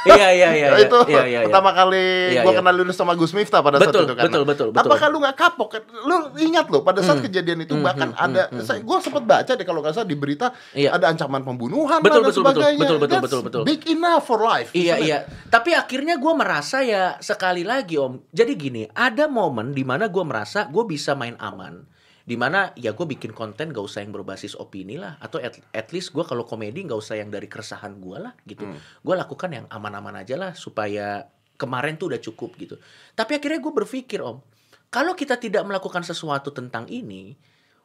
iya iya iya. iya, itu iya, iya, iya. pertama kali Iya, gua iya. kenal lu sama Gus Miftah pada saat Betul, itu kan. betul, betul, betul. Apakah lu nggak kapok? Lu ingat lo pada saat Hmm. kejadian itu Hmm, bahkan hmm, ada hmm, hmm, saya gua sempat baca deh kalau nggak salah di berita Iya. ada ancaman pembunuhan Betul, dan betul, betul, sebagainya. betul, betul, That's betul, betul. Big enough for life. Iya iya. Tapi akhirnya gue merasa ya sekali lagi om. Jadi gini, ada momen di mana gue merasa gue bisa main aman. Di mana ya gue bikin konten gak usah yang berbasis opini lah. Atau at, at least gue kalau komedi gak usah yang dari keresahan gue lah gitu. Hmm. Gue lakukan yang aman-aman aja lah supaya kemarin tuh udah cukup gitu. Tapi akhirnya gue berpikir om, kalau kita tidak melakukan sesuatu tentang ini,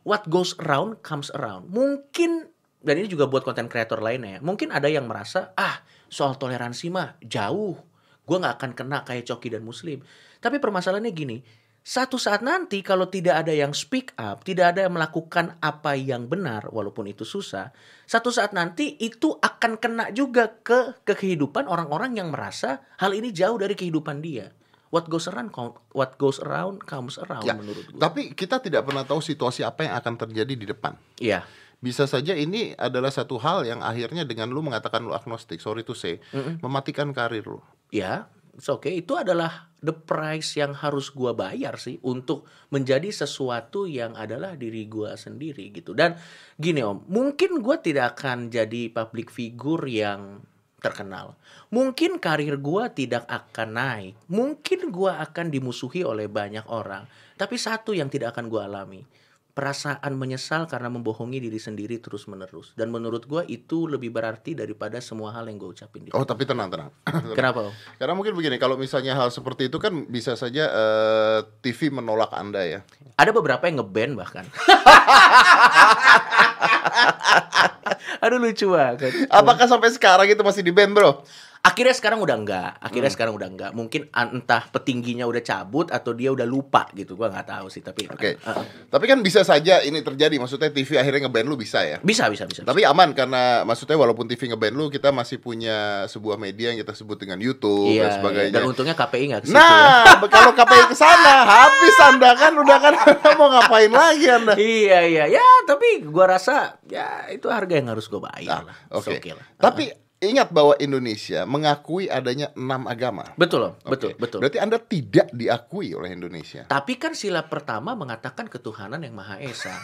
what goes around comes around. Mungkin dan ini juga buat konten kreator lainnya ya. Mungkin ada yang merasa ah soal toleransi mah jauh. Gue nggak akan kena kayak Coki dan Muslim. Tapi permasalahannya gini, satu saat nanti kalau tidak ada yang speak up, tidak ada yang melakukan apa yang benar walaupun itu susah, satu saat nanti itu akan kena juga ke ke kehidupan orang-orang yang merasa hal ini jauh dari kehidupan dia. What goes around what goes around comes around Ya, menurut gue. Tapi kita tidak pernah tahu situasi apa yang akan terjadi di depan. Iya. Bisa saja ini adalah satu hal yang akhirnya dengan lu mengatakan lu agnostik, sorry to say, Mm-mm. mematikan karir lu. Ya, It's okay. Itu adalah the price yang harus gua bayar sih untuk menjadi sesuatu yang adalah diri gua sendiri gitu. Dan gini Om, mungkin gua tidak akan jadi public figure yang terkenal. Mungkin karir gua tidak akan naik. Mungkin gua akan dimusuhi oleh banyak orang. Tapi satu yang tidak akan gua alami, perasaan menyesal karena membohongi diri sendiri terus menerus. Dan menurut gua itu lebih berarti daripada semua hal yang gue ucapin di Oh tapi tenang tenang. Kenapa? Karena mungkin begini, kalau misalnya hal seperti itu kan bisa saja eh, TV menolak anda ya. Ada beberapa yang ngeband bahkan. Aduh lucu banget. Apakah sampai sekarang itu masih di band bro? Akhirnya sekarang udah enggak. Akhirnya sekarang udah enggak. Mungkin entah petingginya udah cabut atau dia udah lupa gitu. Gua nggak tahu sih. Tapi Oke. uh, uh. Tapi kan bisa saja ini terjadi. Maksudnya TV akhirnya ngeband lu bisa ya. bisa bisa bisa. Tapi aman karena maksudnya walaupun TV ngeband lu, kita masih punya sebuah media yang kita sebut dengan YouTube iya, dan sebagainya. Dan untungnya KPI nggak ke situ ya. Nah, kalau KPI ke sana habis Anda kan udah kan mau ngapain lagi Anda? Iya iya ya tapi gua rasa ya itu harga yang harus gua bayar Nah, lah. oke. Okay lah. Tapi ingat bahwa Indonesia mengakui adanya enam agama. Betul loh, betul betul. Berarti Anda tidak diakui oleh Indonesia. Tapi kan sila pertama mengatakan ketuhanan yang maha esa.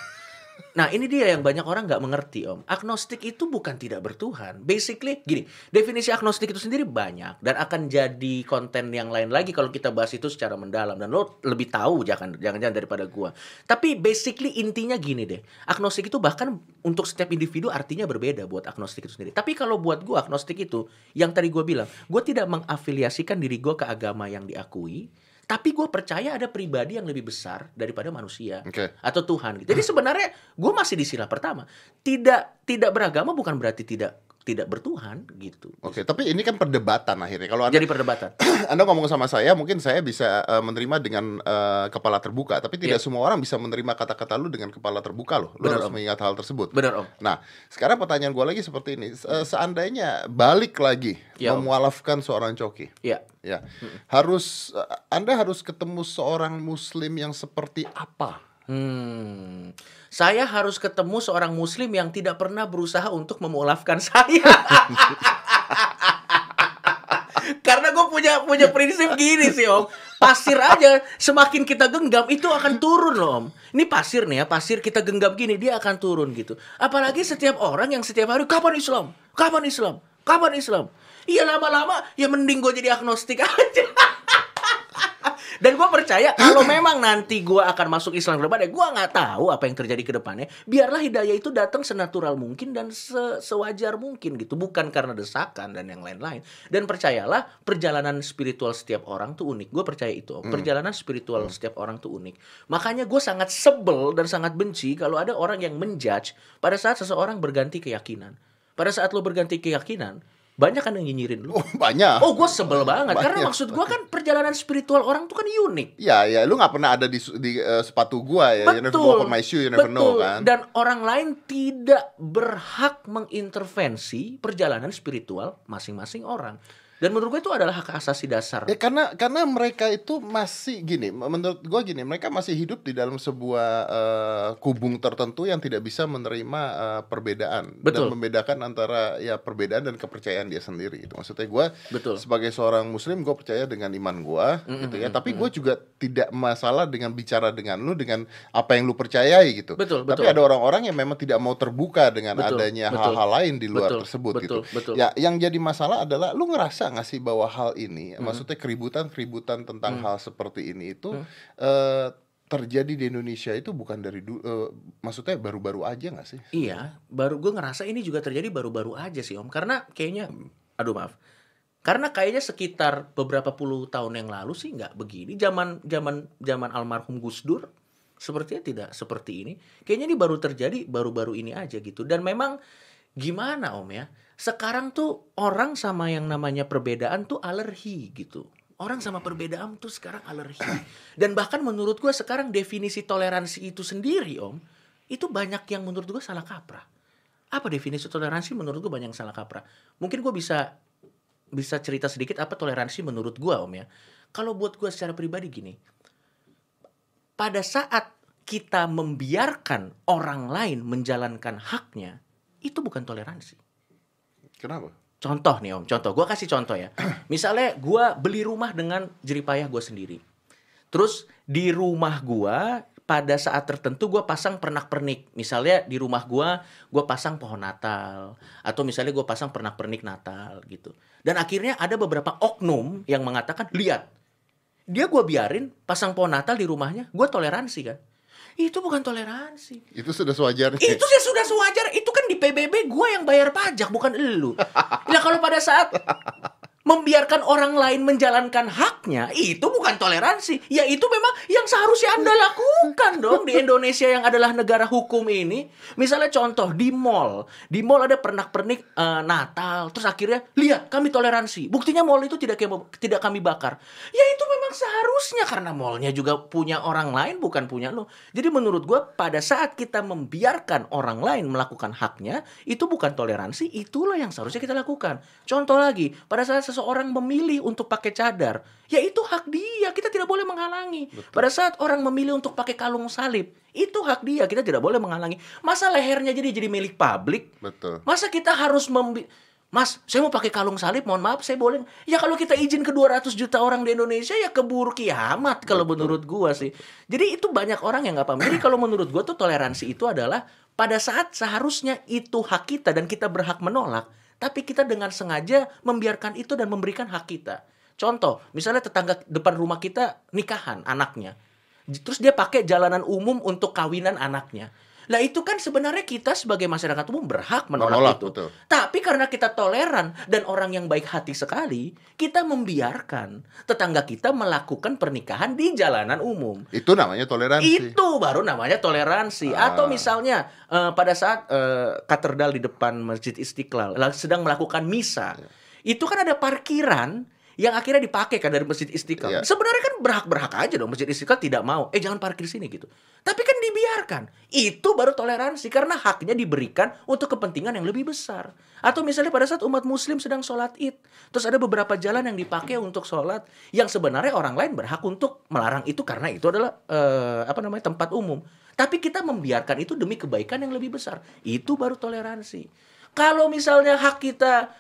Nah ini dia yang banyak orang nggak mengerti om. Agnostik itu bukan tidak bertuhan. Basically gini, definisi agnostik itu sendiri banyak dan akan jadi konten yang lain lagi kalau kita bahas itu secara mendalam dan lo lebih tahu jangan jangan-jangan daripada gua. Tapi basically intinya gini deh, agnostik itu bahkan untuk setiap individu artinya berbeda buat agnostik itu sendiri. Tapi kalau buat gua agnostik itu yang tadi gua bilang, gua tidak mengafiliasikan diri gua ke agama yang diakui. Tapi gue percaya ada pribadi yang lebih besar daripada manusia Oke. atau Tuhan. gitu. Jadi sebenarnya gue masih di sila pertama. Tidak tidak beragama bukan berarti tidak tidak bertuhan gitu. Oke, tapi ini kan perdebatan akhirnya. Kalau Anda Jadi perdebatan. Anda ngomong sama saya, mungkin saya bisa eh, menerima dengan eh, kepala terbuka, tapi tidak Iya. semua orang bisa menerima kata-kata lu dengan kepala terbuka loh. Lu Benar, harus Om. mengingat hal tersebut. Benar om. Nah, sekarang pertanyaan gua lagi seperti ini. Se- Seandainya balik lagi Ya, Om. memualafkan seorang coki, Ya. ya harus eh, Anda harus ketemu seorang Muslim yang seperti apa? Hmm. Saya harus ketemu seorang muslim yang tidak pernah berusaha untuk memualafkan saya. Karena gue punya punya prinsip gini sih om Pasir aja Semakin kita genggam itu akan turun loh om Ini pasir nih ya Pasir kita genggam gini dia akan turun gitu Apalagi setiap orang yang setiap hari Kapan Islam? Kapan Islam? Kapan Islam? Iya lama-lama ya mending gue jadi agnostik aja Dan gue percaya kalau memang nanti gue akan masuk Islam ke depannya, gue nggak tahu apa yang terjadi ke depannya. Biarlah hidayah itu datang senatural mungkin dan se- sewajar mungkin gitu, bukan karena desakan dan yang lain-lain. Dan percayalah perjalanan spiritual setiap orang tuh unik. Gue percaya itu. Om. Perjalanan spiritual setiap orang tuh unik. Makanya gue sangat sebel dan sangat benci kalau ada orang yang menjudge pada saat seseorang berganti keyakinan. Pada saat lo berganti keyakinan, banyak kan yang nyinyirin lu. Oh, banyak. Oh, gue sebel banget. Karena Banyak. maksud gue kan perjalanan spiritual orang tuh kan unik. Ya, ya, lu nggak pernah ada di, di eh, sepatu gua ya. You never walk on my shoe, you never know kan. Dan orang lain tidak berhak mengintervensi perjalanan spiritual masing-masing orang. Dan menurut gue itu adalah hak asasi dasar. Ya karena karena mereka itu masih gini, menurut gua gini, mereka masih hidup di dalam sebuah eh, kubung tertentu yang tidak bisa menerima eh, perbedaan Betul. dan membedakan antara ya perbedaan dan kepercayaan dia sendiri. Itu maksudnya gua Betul. sebagai seorang muslim gue percaya dengan iman gua gitu ya. Tapi gue juga tidak masalah dengan bicara dengan lu dengan apa yang lu percayai gitu. Betul, Tapi betul. ada orang-orang yang memang tidak mau terbuka dengan Betul, adanya hal-hal lain di luar Betul, tersebut betul, gitu. betul. Ya, yang jadi masalah adalah lu ngerasa nggak sih bahwa hal ini, Hmm. maksudnya keributan-keributan tentang hal seperti ini itu eh, terjadi di Indonesia itu bukan dari du- eh, maksudnya baru-baru aja nggak sih? Iya, baru gue ngerasa ini juga terjadi baru-baru aja sih Om. Karena kayaknya, aduh maaf, karena kayaknya sekitar beberapa puluh tahun yang lalu sih nggak begini. Zaman zaman zaman almarhum Gus Dur, sepertinya tidak seperti ini. Kayaknya ini baru terjadi baru-baru ini aja gitu. Dan memang gimana Om ya? Sekarang tuh orang sama yang namanya perbedaan tuh alergi gitu. Orang sama perbedaan tuh sekarang alergi. Dan bahkan menurut gue sekarang definisi toleransi itu sendiri Om, itu banyak yang menurut gue salah kaprah. Apa definisi toleransi menurut gue banyak yang salah kaprah. Mungkin gue bisa bisa cerita sedikit apa toleransi menurut gue Om ya. Kalau buat gue secara pribadi gini, pada saat kita membiarkan orang lain menjalankan haknya, itu bukan toleransi. Kenapa? contoh nih om, contoh. Gua kasih contoh ya. Misalnya gua beli rumah dengan jeripayah gue sendiri. Terus di rumah gua pada saat tertentu gua pasang pernak-pernik. Misalnya di rumah gua gua pasang pohon Natal atau misalnya gua pasang pernak-pernik Natal gitu. Dan akhirnya ada beberapa oknum yang mengatakan, "Lihat, dia gua biarin pasang pohon Natal di rumahnya, gua toleransi kan?" Itu bukan toleransi. Itu sudah sewajarnya. Itu sih sudah sewajar. Itu kan di PBB gue yang bayar pajak, bukan elu. Nah kalau pada saat membiarkan orang lain menjalankan haknya, itu bukan toleransi. Ya itu memang yang seharusnya Anda lakukan dong di Indonesia yang adalah negara hukum ini. Misalnya contoh di mall, di mall ada pernak-pernik eh, Natal, terus akhirnya lihat kami toleransi. Buktinya mall itu tidak tidak kami bakar. Ya itu memang seharusnya karena mallnya juga punya orang lain bukan punya lo. Jadi menurut gua pada saat kita membiarkan orang lain melakukan haknya, itu bukan toleransi, itulah yang seharusnya kita lakukan. Contoh lagi, pada saat seseorang memilih untuk pakai cadar, ya itu hak dia, kita tidak boleh menghalangi. Pada saat orang memilih untuk pakai kalung salib, itu hak dia, kita tidak boleh menghalangi. Masa lehernya jadi jadi milik publik? Betul. Masa kita harus membi Mas, saya mau pakai kalung salib, mohon maaf, saya boleh. Ya kalau kita izin ke 200 juta orang di Indonesia ya keburu kiamat kalau menurut gua sih. Jadi itu banyak orang yang nggak paham. Jadi kalau menurut gua tuh toleransi itu adalah pada saat seharusnya itu hak kita dan kita berhak menolak, tapi kita dengan sengaja membiarkan itu dan memberikan hak kita. Contoh, misalnya tetangga depan rumah kita nikahan anaknya. Terus dia pakai jalanan umum untuk kawinan anaknya. Lah itu kan sebenarnya kita sebagai masyarakat umum berhak menolak, Menolak, itu. betul. Tapi karena kita toleran dan orang yang baik hati sekali, kita membiarkan tetangga kita melakukan pernikahan di jalanan umum. Itu namanya toleransi. Itu baru namanya toleransi. Ah. Atau misalnya eh, pada saat eh, katedral di depan Masjid Istiqlal la- sedang melakukan misa, Iya. itu kan ada parkiran yang akhirnya dipakai kan dari Masjid Istiqlal. Iya. Sebenarnya kan berhak-berhak aja dong Masjid Istiqlal tidak mau. Eh jangan parkir sini gitu. Tapi kan dibiarkan. Itu baru toleransi karena haknya diberikan untuk kepentingan yang lebih besar. Atau misalnya pada saat umat muslim sedang sholat id. Terus ada beberapa jalan yang dipakai untuk sholat. Yang sebenarnya orang lain berhak untuk melarang itu karena itu adalah eh, apa namanya tempat umum. Tapi kita membiarkan itu demi kebaikan yang lebih besar. Itu baru toleransi. Kalau misalnya hak kita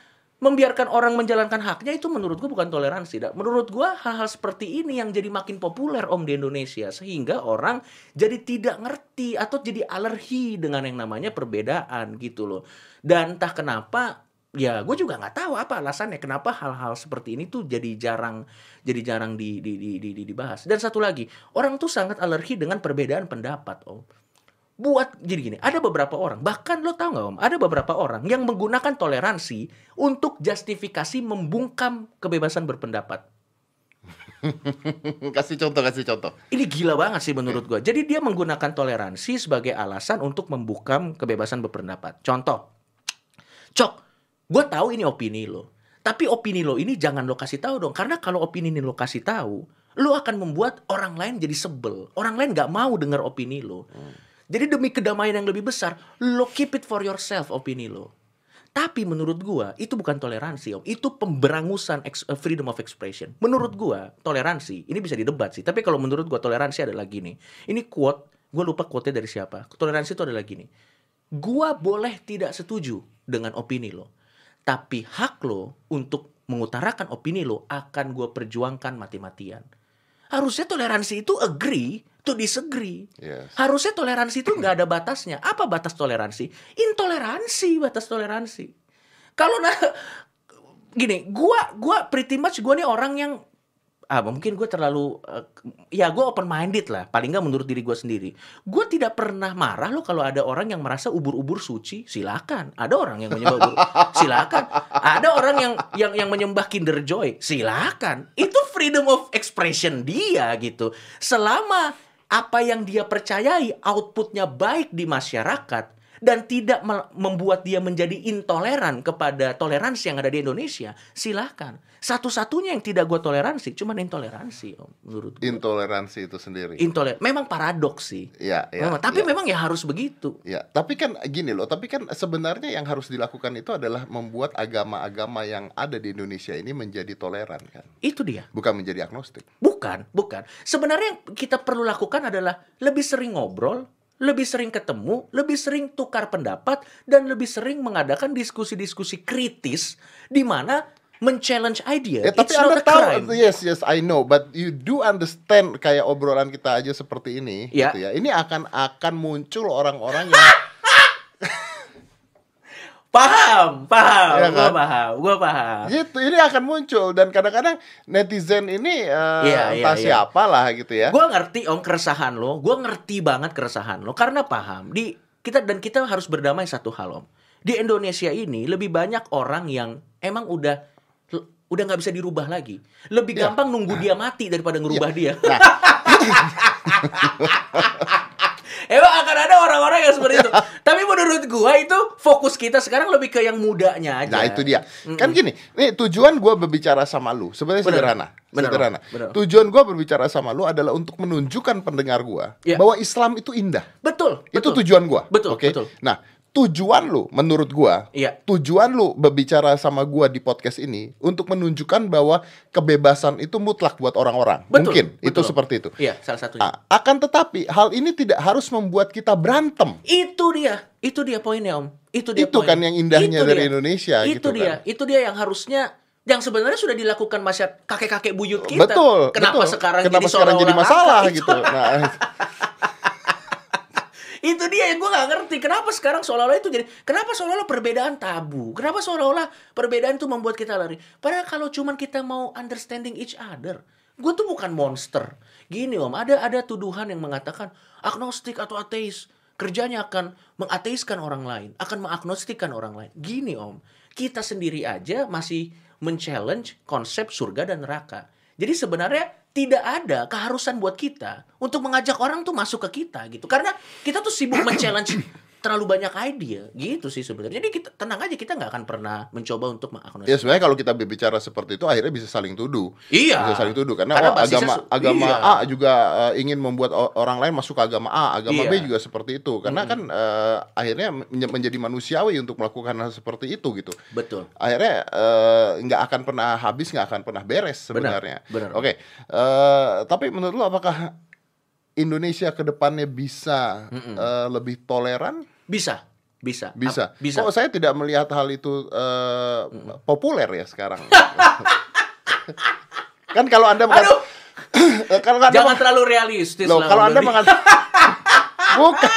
membiarkan orang menjalankan haknya itu menurut gua bukan toleransi. Menurut gua hal-hal seperti ini yang jadi makin populer om di Indonesia sehingga orang jadi tidak ngerti atau jadi alergi dengan yang namanya perbedaan gitu loh. Dan entah kenapa ya gue juga nggak tahu apa alasannya kenapa hal-hal seperti ini tuh jadi jarang jadi jarang di, di, di- di- dibahas. Dan satu lagi orang tuh sangat alergi dengan perbedaan pendapat om buat jadi gini ada beberapa orang bahkan lo tau nggak om ada beberapa orang yang menggunakan toleransi untuk justifikasi membungkam kebebasan berpendapat. Kasih contoh, kasih contoh. ini gila banget sih menurut gua. Jadi dia menggunakan toleransi sebagai alasan untuk membungkam kebebasan berpendapat. Contoh. Cok gua tahu ini opini lo. Tapi opini lo ini jangan lo kasih tahu dong karena kalau opini ini lo kasih tahu lo akan membuat orang lain jadi sebel. Orang lain nggak mau dengar opini lo Jadi demi kedamaian yang lebih besar, lo keep it for yourself opini lo. Tapi menurut gua itu bukan toleransi, Om. Itu pemberangusan eh, freedom of expression. Menurut gua toleransi ini bisa didebat sih. Tapi kalau menurut gua toleransi adalah gini. Ini quote, gua lupa quote-nya dari siapa. Toleransi itu adalah gini. Gua boleh tidak setuju dengan opini lo. Tapi hak lo untuk mengutarakan opini lo akan gua perjuangkan mati-matian. Harusnya toleransi itu agree to disagree. Yes. Harusnya toleransi itu nggak ada batasnya. Apa batas toleransi? Intoleransi batas toleransi. Kalau nah gini, gua gua pretty much gua nih orang yang ah mungkin gue terlalu eh, ya gue open minded lah paling nggak menurut diri gue sendiri gue tidak pernah marah loh kalau ada orang yang merasa ubur-ubur suci silakan ada orang yang menyembah ubur silakan ada orang yang yang yang menyembah Kinder Joy silakan itu freedom of expression dia gitu selama apa yang dia percayai outputnya baik di masyarakat dan tidak membuat dia menjadi intoleran kepada toleransi yang ada di Indonesia, silahkan. Satu-satunya yang tidak gue toleransi, cuman intoleransi, om, menurut gue. Intoleransi itu sendiri. Intoler, memang paradoks sih. Ya, ya, Memang, tapi ya. memang ya harus begitu. Ya, tapi kan gini loh, tapi kan sebenarnya yang harus dilakukan itu adalah membuat agama-agama yang ada di Indonesia ini menjadi toleran kan, Itu dia. bukan menjadi agnostik. Bukan, bukan. Sebenarnya yang kita perlu lakukan adalah lebih sering ngobrol, lebih sering ketemu, lebih sering tukar pendapat, dan lebih sering mengadakan diskusi-diskusi kritis di mana men-challenge idea. Ya, tapi It's Anda not a tahu, crime. yes, yes, I know, but you do understand kayak obrolan kita aja seperti ini, Ya. gitu ya. Ini akan akan muncul orang-orang yang Paham, paham, gua kan? paham, gua paham. gitu, ini akan muncul dan kadang-kadang netizen ini Iya, iya, entah iya. siapa lah gitu ya. Gue ngerti om keresahan lo, gue ngerti banget keresahan lo karena paham di kita dan kita harus berdamai satu hal om. Di Indonesia ini lebih banyak orang yang emang udah udah nggak bisa dirubah lagi. Lebih Iya. gampang nunggu dia mati daripada ngerubah dia. Nah, Emang akan ada orang-orang yang seperti itu. Tapi menurut gua itu fokus kita sekarang lebih ke yang mudanya aja. Nah itu dia. Kan gini, nih tujuan gua berbicara sama lu sebenarnya sederhana. Bener, sederhana. bener. Tujuan gua berbicara sama lu adalah untuk menunjukkan pendengar gua Iya. bahwa Islam itu indah. Betul, Itu betul. tujuan gua. Betul, Oke. betul. Nah, tujuan lu menurut gua, Iya. tujuan lu berbicara sama gua di podcast ini untuk menunjukkan bahwa kebebasan itu mutlak buat orang-orang. Betul, Mungkin itu betul. seperti itu. Iya, salah satunya. Ah, akan tetapi hal ini tidak harus membuat kita berantem. Itu dia, itu dia poinnya om. Itu dia Itu poin. kan yang indahnya Itu dari dia. Indonesia Itu gitu dia, kan. itu dia yang harusnya yang sebenarnya sudah dilakukan masyarakat kakek-kakek buyut kita. Betul. Kenapa betul. sekarang Kenapa jadi sekarang jadi masalah gitu. Nah, Itu dia yang gue nggak ngerti. Kenapa sekarang seolah-olah itu jadi kenapa seolah-olah perbedaan tabu? Kenapa seolah-olah perbedaan itu membuat kita lari? Padahal kalau cuman kita mau understanding each other, gue tuh bukan monster. Gini om, ada ada tuduhan yang mengatakan agnostik atau ateis kerjanya akan mengateiskan orang lain, akan mengagnostikan orang lain. Gini om, kita sendiri aja masih men-challenge konsep surga dan neraka. Jadi sebenarnya tidak ada keharusan buat kita untuk mengajak orang tuh masuk ke kita gitu. Karena kita tuh sibuk men-challenge terlalu banyak ide gitu sih sebenarnya. Jadi kita tenang aja kita nggak akan pernah mencoba untuk ya mengagnostik. sebenarnya kalau kita berbicara seperti itu akhirnya bisa saling tuduh. Iya. Bisa saling tuduh karena, Karena oh, agama agama iya. A juga eh, ingin membuat orang lain masuk ke agama A, agama Iya. B juga seperti itu. Karena kan eh, akhirnya men- menjadi manusiawi untuk melakukan hal seperti itu gitu. Betul. akhirnya eh, nggak akan pernah habis nggak akan pernah beres Benar, sebenarnya. benar. Oke, eh, tapi menurut lo apakah Indonesia ke depannya bisa eh, lebih toleran? Bisa. Bisa. Bisa. Bisa. Kok saya tidak melihat hal itu eh, populer ya sekarang? kan kalau anda mengata- Aduh, Eh, kalau anda jangan terlalu realistis Loh, lah, kalau anda mengatakan bukan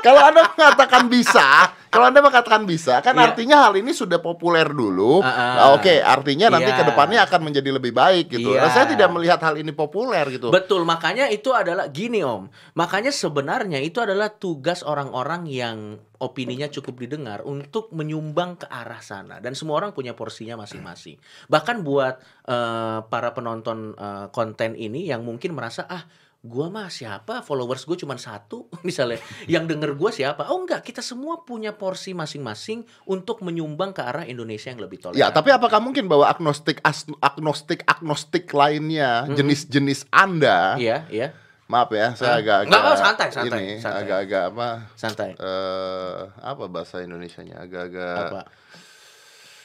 kalau anda mengatakan bisa kalau anda mengatakan bisa kan Iya. artinya hal ini sudah populer dulu Ah, ah. Nah, oke artinya nanti Iya. ke depannya akan menjadi lebih baik gitu Iya. Nah, saya tidak melihat hal ini populer gitu Betul, makanya itu adalah gini Om. Makanya sebenarnya itu adalah tugas orang-orang yang opininya cukup didengar untuk menyumbang ke arah sana dan semua orang punya porsinya masing-masing. Bahkan buat eh, para penonton eh, konten ini yang mungkin merasa ah gua mah siapa? Followers gue cuma satu misalnya. Yang denger gua siapa? Oh enggak. Kita semua punya porsi masing-masing untuk menyumbang ke arah Indonesia yang lebih toleran. Ya, tapi apakah mungkin bahwa agnostik agnostik agnostik lainnya jenis-jenis Anda, iya iya. Maaf ya, saya Ah. agak-agak Enggak, enggak, santai, santai, ini agak-agak apa? Santai. Eh apa bahasa Indonesianya? Agak-agak apa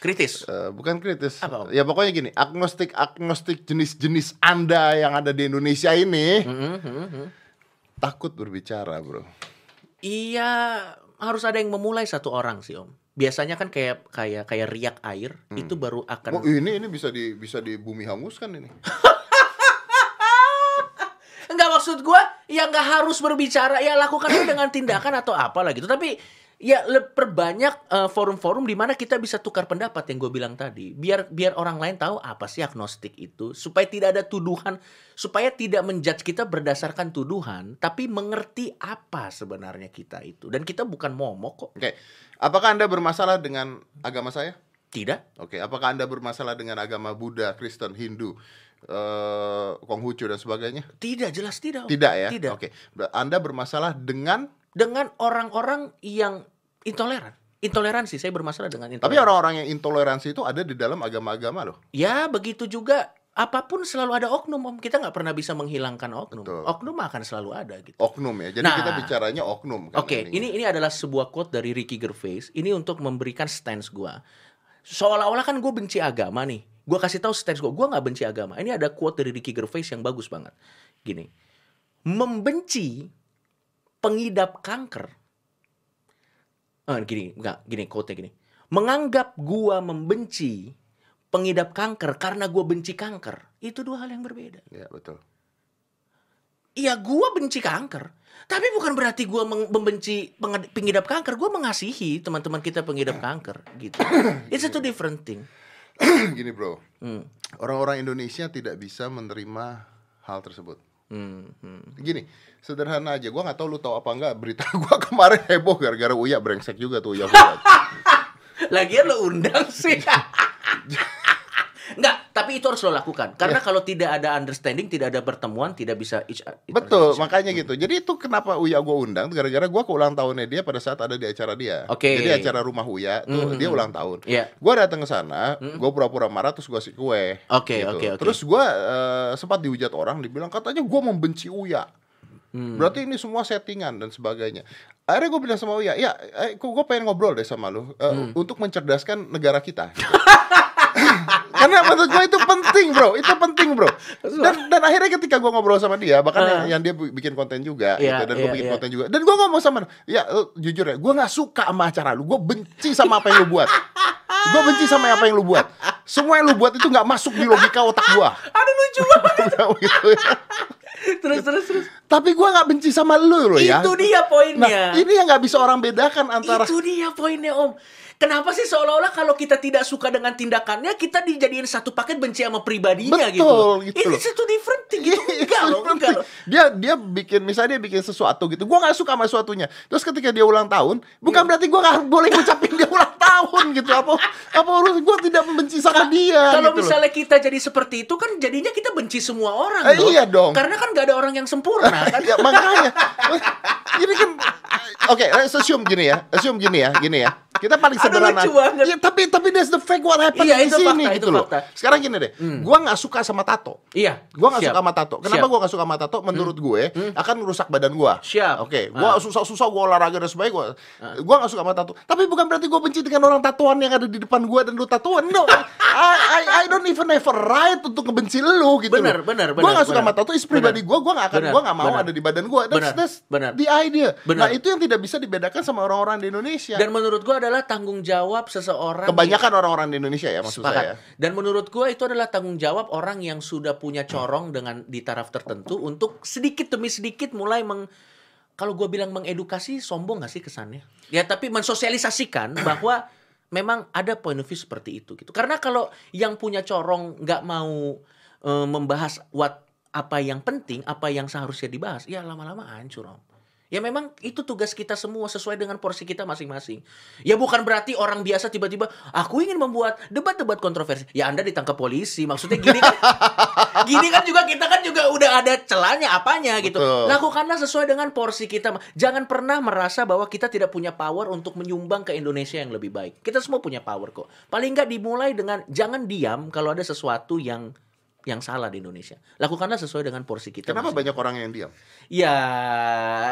kritis Eh, bukan kritis. Apa? Ya pokoknya gini, agnostik agnostik jenis-jenis Anda yang ada di Indonesia ini mhm, mhm. takut berbicara, Bro. Iya, harus ada yang memulai satu orang sih Om. Biasanya kan kayak kayak kayak riak air itu baru akan Oh, ini ini bisa di bisa di bumi hanguskan ini. Enggak maksud gua ya nggak harus berbicara ya lakukan dengan tindakan atau apalah gitu. Tapi ya perbanyak eh, forum-forum di mana kita bisa tukar pendapat yang gue bilang tadi. Biar biar orang lain tahu apa sih agnostik itu supaya tidak ada tuduhan, supaya tidak menjudge kita berdasarkan tuduhan, tapi mengerti apa sebenarnya kita itu. Dan kita bukan momok kok. Oke. Apakah Anda bermasalah dengan agama saya? Tidak. Oke, apakah Anda bermasalah dengan agama Buddha, Kristen, Hindu, eh Konghucu dan sebagainya? Tidak, jelas tidak. Tidak ya? Tidak. Oke. Anda bermasalah dengan dengan orang-orang yang intoleran. Intoleransi, saya bermasalah dengan intoleransi. tapi orang-orang yang intoleransi itu ada di dalam agama-agama loh. Ya, begitu juga apa pun selalu ada oknum, Om. Kita nggak pernah bisa menghilangkan oknum. Betul. Oknum akan selalu ada gitu. Oknum ya. Jadi Nah. kita bicaranya oknum kan Oke, ini ini adalah sebuah quote dari Ricky Gervais. Ini untuk memberikan stance gua. Seolah-olah kan gue benci agama nih. Gue kasih tahu stance gue. Gue nggak benci agama. Ini ada quote dari Ricky Gervais yang bagus banget. Gini, membenci pengidap kanker. Eh, gini, enggak, gini quote gini. Menganggap gua membenci pengidap kanker karena gua benci kanker, itu dua hal yang berbeda. Ya, betul. Iya, gua benci kanker. Tapi bukan berarti gua membenci pengidap kanker. Gua mengasihi teman-teman kita pengidap kanker gitu. It's a two different thing. Gini, Bro. Hmm. Orang-orang Indonesia tidak bisa menerima hal tersebut. Hmm, hmm. Gini, sederhana aja. Gua nggak tahu lu tahu apa enggak berita gua kemarin heboh gara-gara Uya brengsek juga tuh Uya. Lagian lo undang sih. Tapi itu harus lo lakukan. Karena kalau tidak ada understanding, tidak ada pertemuan, tidak bisa each, each Betul, each- makanya gitu. Jadi itu kenapa Uya gua undang gara-gara gua ke ulang tahunnya dia pada saat ada di acara dia. Oke. Jadi acara rumah Uya tuh Mhm. dia ulang tahun. Iya. Gua datang ke sana, gua pura-pura marah terus gua kasih kue. Oke, gitu. oke, oke. Terus gua eh, sempat dihujat orang dibilang katanya gua membenci Uya. Hmm. Berarti ini semua settingan dan sebagainya. Akhirnya gue bilang sama Uya, ya, eh, gue pengen ngobrol deh sama lu eh, Hmm. untuk mencerdaskan negara kita. Karena menurut gue itu penting bro, itu penting bro. Dan dan akhirnya ketika gue ngobrol sama dia, bahkan Ah. yang, yang dia bikin konten juga, Iya, gitu, dan gue iya, bikin iya. konten juga. Dan gue ngomong sama, ya lu jujur ya, gue nggak suka sama acara lu, gue benci sama apa yang lu buat. Gue benci sama apa yang lu buat. Semua yang lu buat itu nggak masuk di logika otak gue. Aduh lucu banget. gitu ya. terus terus terus. Tapi gue nggak benci sama lu loh ya. Itu dia Nah, poinnya. ini yang nggak bisa orang bedakan antara Itu dia poinnya Om. Kenapa sih seolah-olah kalau kita tidak suka dengan tindakannya kita dijadiin satu paket benci sama pribadinya gitu. Betul, gitu Ini loh. satu different thing gitu. Enggak loh, enggak loh. dia dia bikin misalnya dia bikin sesuatu gitu gua nggak suka sama sesuatunya terus ketika dia ulang tahun bukan Iya. berarti gua nggak boleh ngucapin dia ulang tahun gitu apa apa urus gua tidak membenci sama dia Kalau gitu loh. misalnya kita jadi seperti itu kan jadinya kita benci semua orang Eh, iya dong. Karena kan gak ada orang yang sempurna kan. ya makanya ini kan oke let's assume gini ya assume gini ya gini ya kita paling Aduh, sederhana lucu banget. ya tapi tapi that's the fact what happened Iya, di itu sini fakta, gitu itu loh fakta. Hmm. sekarang gini deh gua nggak suka sama tato iya. Gua gak siap. suka sama tato. Kenapa Siap. Hmm. gua gak suka sama tato? Menurut gue akan merusak badan gua. Siap. Oke, gua Ah. susah-susah gua olahraga dan sebagainya. Gua, gua gak suka sama tato. Tapi bukan berarti gua benci dengan orang tatoan yang ada di depan gua dan lu tatoan. No. I, I, I don't even have a right untuk ngebenci lu gitu Bener, loh. bener, Gua bener, gak suka sama tato. Is pribadi gua, gua gak akan, Bener, gua gak mau bener. ada di badan gua. That's, Bener, that's bener. the idea. Bener. Nah itu yang tidak bisa dibedakan sama orang-orang di Indonesia. Dan menurut gua adalah tanggung jawab seseorang Kebanyakan orang-orang di Indonesia ya maksud Sepakat. saya. Dan menurut gua itu adalah tanggung jawab orang yang sudah punya corong dengan di taraf tertentu untuk sedikit demi sedikit mulai meng kalau gua bilang mengedukasi sombong gak sih kesannya? Ya tapi mensosialisasikan bahwa memang ada point of view seperti itu gitu. Karena kalau yang punya corong nggak mau eh, membahas what apa yang penting, apa yang seharusnya dibahas, ya lama-lama hancur om. Ya memang itu tugas kita semua sesuai dengan porsi kita masing-masing. Ya bukan berarti orang biasa tiba-tiba aku ingin membuat debat-debat kontroversi. Ya Anda ditangkap polisi. Maksudnya gini kan. gini kan juga kita kan juga udah ada celahnya apanya gitu. Betul. Lakukanlah sesuai dengan porsi kita. Jangan pernah merasa bahwa kita tidak punya power untuk menyumbang ke Indonesia yang lebih baik. Kita semua punya power kok. Paling nggak dimulai dengan jangan diam kalau ada sesuatu yang yang salah di Indonesia. Lakukanlah sesuai dengan porsi kita. Kenapa masing- banyak orang yang diam? Ya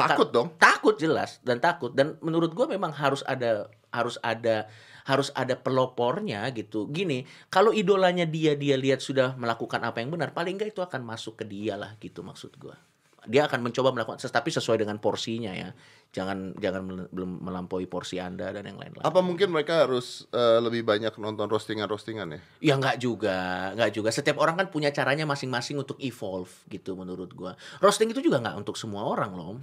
Takut ta- dong. Takut jelas dan takut dan menurut gua memang harus ada harus ada harus ada pelopornya gitu. Gini, kalau idolanya dia dia lihat sudah melakukan apa yang benar, paling enggak itu akan masuk ke dia lah gitu maksud gua. Dia akan mencoba melakukan tapi sesuai dengan porsinya ya. Jangan jangan belum melampaui porsi Anda dan yang lain-lain. Apa mungkin mereka harus eh, lebih banyak nonton roastingan-roastingan ya? Ya nggak juga, nggak juga. Setiap orang kan punya caranya masing-masing untuk evolve gitu menurut gua. Roasting itu juga nggak untuk semua orang loh. Om.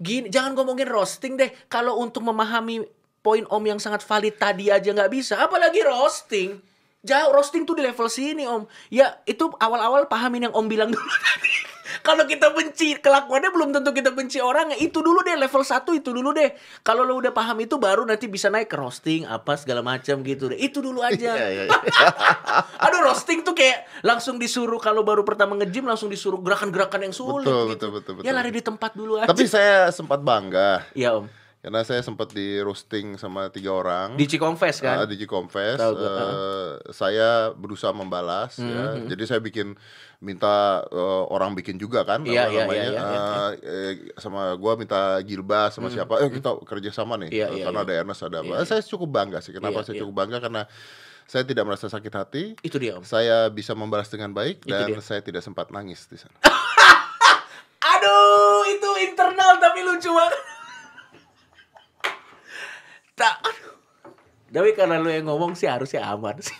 Gini, jangan ngomongin roasting deh. Kalau untuk memahami poin Om yang sangat valid tadi aja nggak bisa, apalagi roasting. Jauh roasting tuh di level sini Om. Ya itu awal-awal pahamin yang Om bilang dulu tadi. Kalau kita benci kelakuannya belum tentu kita benci orang. Itu dulu deh level 1 itu dulu deh. Kalau lo udah paham itu baru nanti bisa naik ke roasting apa segala macam gitu deh. Itu dulu aja. Iya, iya, iya. Aduh roasting tuh kayak langsung disuruh kalau baru pertama nge-gym langsung disuruh gerakan-gerakan yang sulit Betul, gitu. betul, betul, betul. Ya lari di tempat dulu aja. Tapi saya sempat bangga Iya Om. Karena saya sempat di roasting sama tiga orang. Di Cikonfest Ah, kan? di Confess, Tahu gua, saya berusaha membalas ya. Hmm, Jadi saya bikin minta eh, orang bikin juga kan Iya, apa iya, namanya iya, iya, Hmm. eh, eh, sama gua minta Gilbas sama siapa eh kita kerja sama nih Iya, Eh, iya, karena iya. ada Ernest ada apa Iya, Eh, saya cukup bangga sih kenapa Iya, saya iya. cukup bangga karena saya tidak merasa sakit hati Itu dia Om. saya bisa membalas dengan baik Itu dan dia. saya tidak sempat nangis di sana Aduh, itu internal tapi lucu gua tak tapi karena lu yang ngomong sih harusnya aman sih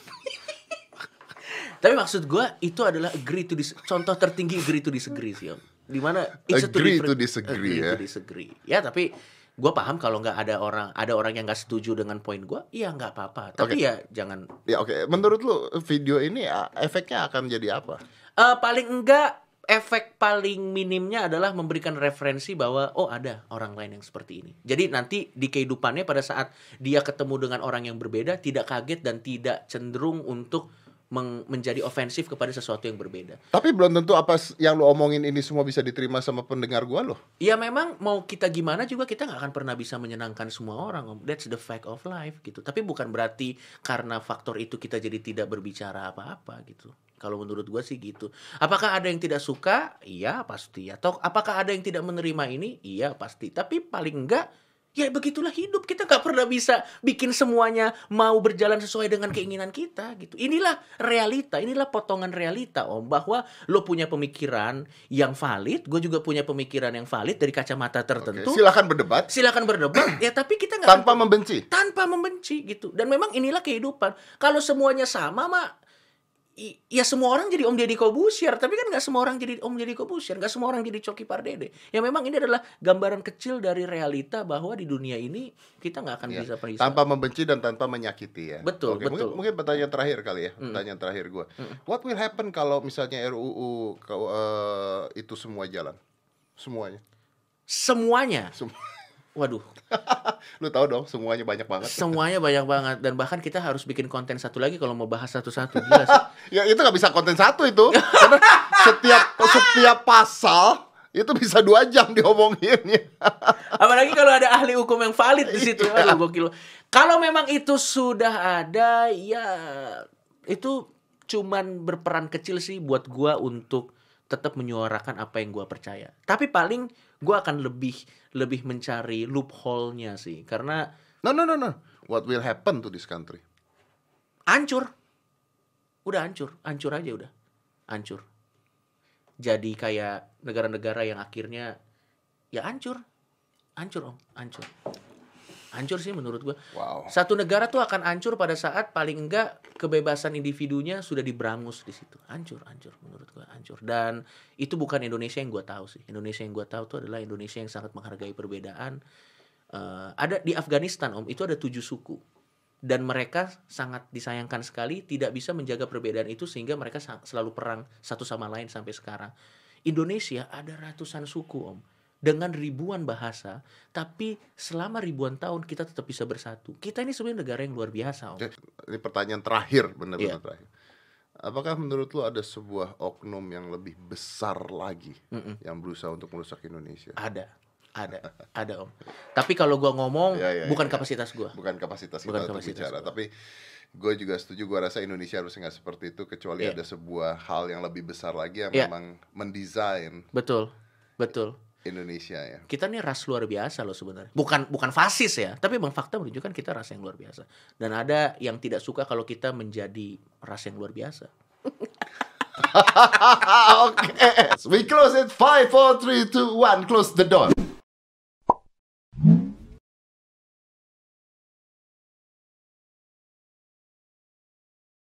tapi maksud gua itu adalah agree to dis contoh tertinggi agree to disagree sih om di mana it's Agree to disagree, agree ya. to disagree ya tapi gua paham kalau nggak ada orang ada orang yang nggak setuju dengan poin gua iya nggak apa-apa tapi Oke. ya jangan Ya oke, menurut lu video ini efeknya akan jadi apa? Eh, paling enggak efek paling minimnya adalah memberikan referensi bahwa oh ada orang lain yang seperti ini. Jadi nanti di kehidupannya pada saat dia ketemu dengan orang yang berbeda tidak kaget dan tidak cenderung untuk meng- menjadi ofensif kepada sesuatu yang berbeda. Tapi belum tentu apa yang lu omongin ini semua bisa diterima sama pendengar gua loh. Ya memang mau kita gimana juga kita nggak akan pernah bisa menyenangkan semua orang om. That's the fact of life gitu. Tapi bukan berarti karena faktor itu kita jadi tidak berbicara apa-apa gitu. Kalau menurut gua sih gitu. Apakah ada yang tidak suka? Iya pasti. Atau apakah ada yang tidak menerima ini? Iya pasti. Tapi paling enggak ya begitulah hidup. Kita nggak pernah bisa bikin semuanya mau berjalan sesuai dengan keinginan kita gitu. Inilah realita. Inilah potongan realita om. Bahwa lo punya pemikiran yang valid. Gue juga punya pemikiran yang valid dari kacamata Oke, tertentu. silakan berdebat Silakan berdebat. ya tapi kita nggak tanpa membenci. tanpa membenci gitu. Dan memang inilah kehidupan. Kalau semuanya sama mah i- ya semua orang jadi Om Deddy Kobusier, tapi kan nggak semua orang jadi Om Deddy Kobusier, nggak semua orang jadi Coki Pardede. Ya memang ini adalah gambaran kecil dari realita bahwa di dunia ini kita nggak akan Ya, bisa bisa. tanpa membenci dan tanpa menyakiti ya. Betul, Oke, Mungkin, betul. Hmm. mungkin pertanyaan terakhir kali ya, pertanyaan terakhir gua. What will happen kalau misalnya RUU kau- eh, itu semua jalan? Semuanya. Semuanya. Sem- Waduh, Lu tahu dong, semuanya banyak banget. semuanya banyak banget dan bahkan kita harus bikin konten satu lagi kalau mau bahas satu-satu. Gila sih. Ya itu nggak bisa konten satu itu, karena setiap setiap pasal itu bisa dua jam diomongin ya. Apalagi kalau ada ahli hukum yang valid di situ. Aduh, gokil. Kalau memang itu sudah ada, ya itu cuman berperan kecil sih buat gua untuk tetap menyuarakan apa yang gua percaya. Tapi paling gua akan lebih lebih mencari loophole-nya sih karena No no no no. What will happen to this country? hancur. Udah hancur, hancur aja udah. Hancur. Jadi kayak negara-negara yang akhirnya ya hancur. Hancur, Om, hancur. Hancur sih menurut gua. Wow. Satu negara tuh akan hancur pada saat paling enggak kebebasan individunya sudah diberangus di situ. Hancur, hancur menurut gua, hancur. Dan itu bukan Indonesia yang gua tahu sih. Indonesia yang gua tahu tuh adalah Indonesia yang sangat menghargai perbedaan. Eh, ada di Afghanistan Om, itu ada tujuh suku. Dan mereka sangat disayangkan sekali tidak bisa menjaga perbedaan itu sehingga mereka selalu perang satu sama lain sampai sekarang. Indonesia ada ratusan suku Om dengan ribuan bahasa, tapi selama ribuan tahun kita tetap bisa bersatu. Kita ini sebenarnya negara yang luar biasa, Om. Ini pertanyaan terakhir, benar-benar Iya. terakhir. Apakah menurut lu ada sebuah oknum yang lebih besar lagi Mm-mm. yang berusaha untuk merusak Indonesia? Ada, ada, ada, Om. Tapi kalau gua ngomong Ya, ya, bukan ya. kapasitas gua. Bukan kapasitas Bukan kita untuk bicara, gua. tapi gue juga setuju. Gue rasa Indonesia harus nggak seperti itu kecuali Iya. ada sebuah hal yang lebih besar lagi yang Iya. memang mendesain Betul. Betul. Indonesia ya. Kita nih ras luar biasa loh sebenarnya. Bukan bukan fasis ya, tapi bang fakta menunjukkan kita ras yang luar biasa. Dan ada yang tidak suka kalau kita menjadi ras yang luar biasa. okay. We close it. Five, four, three, two, one. Close the door.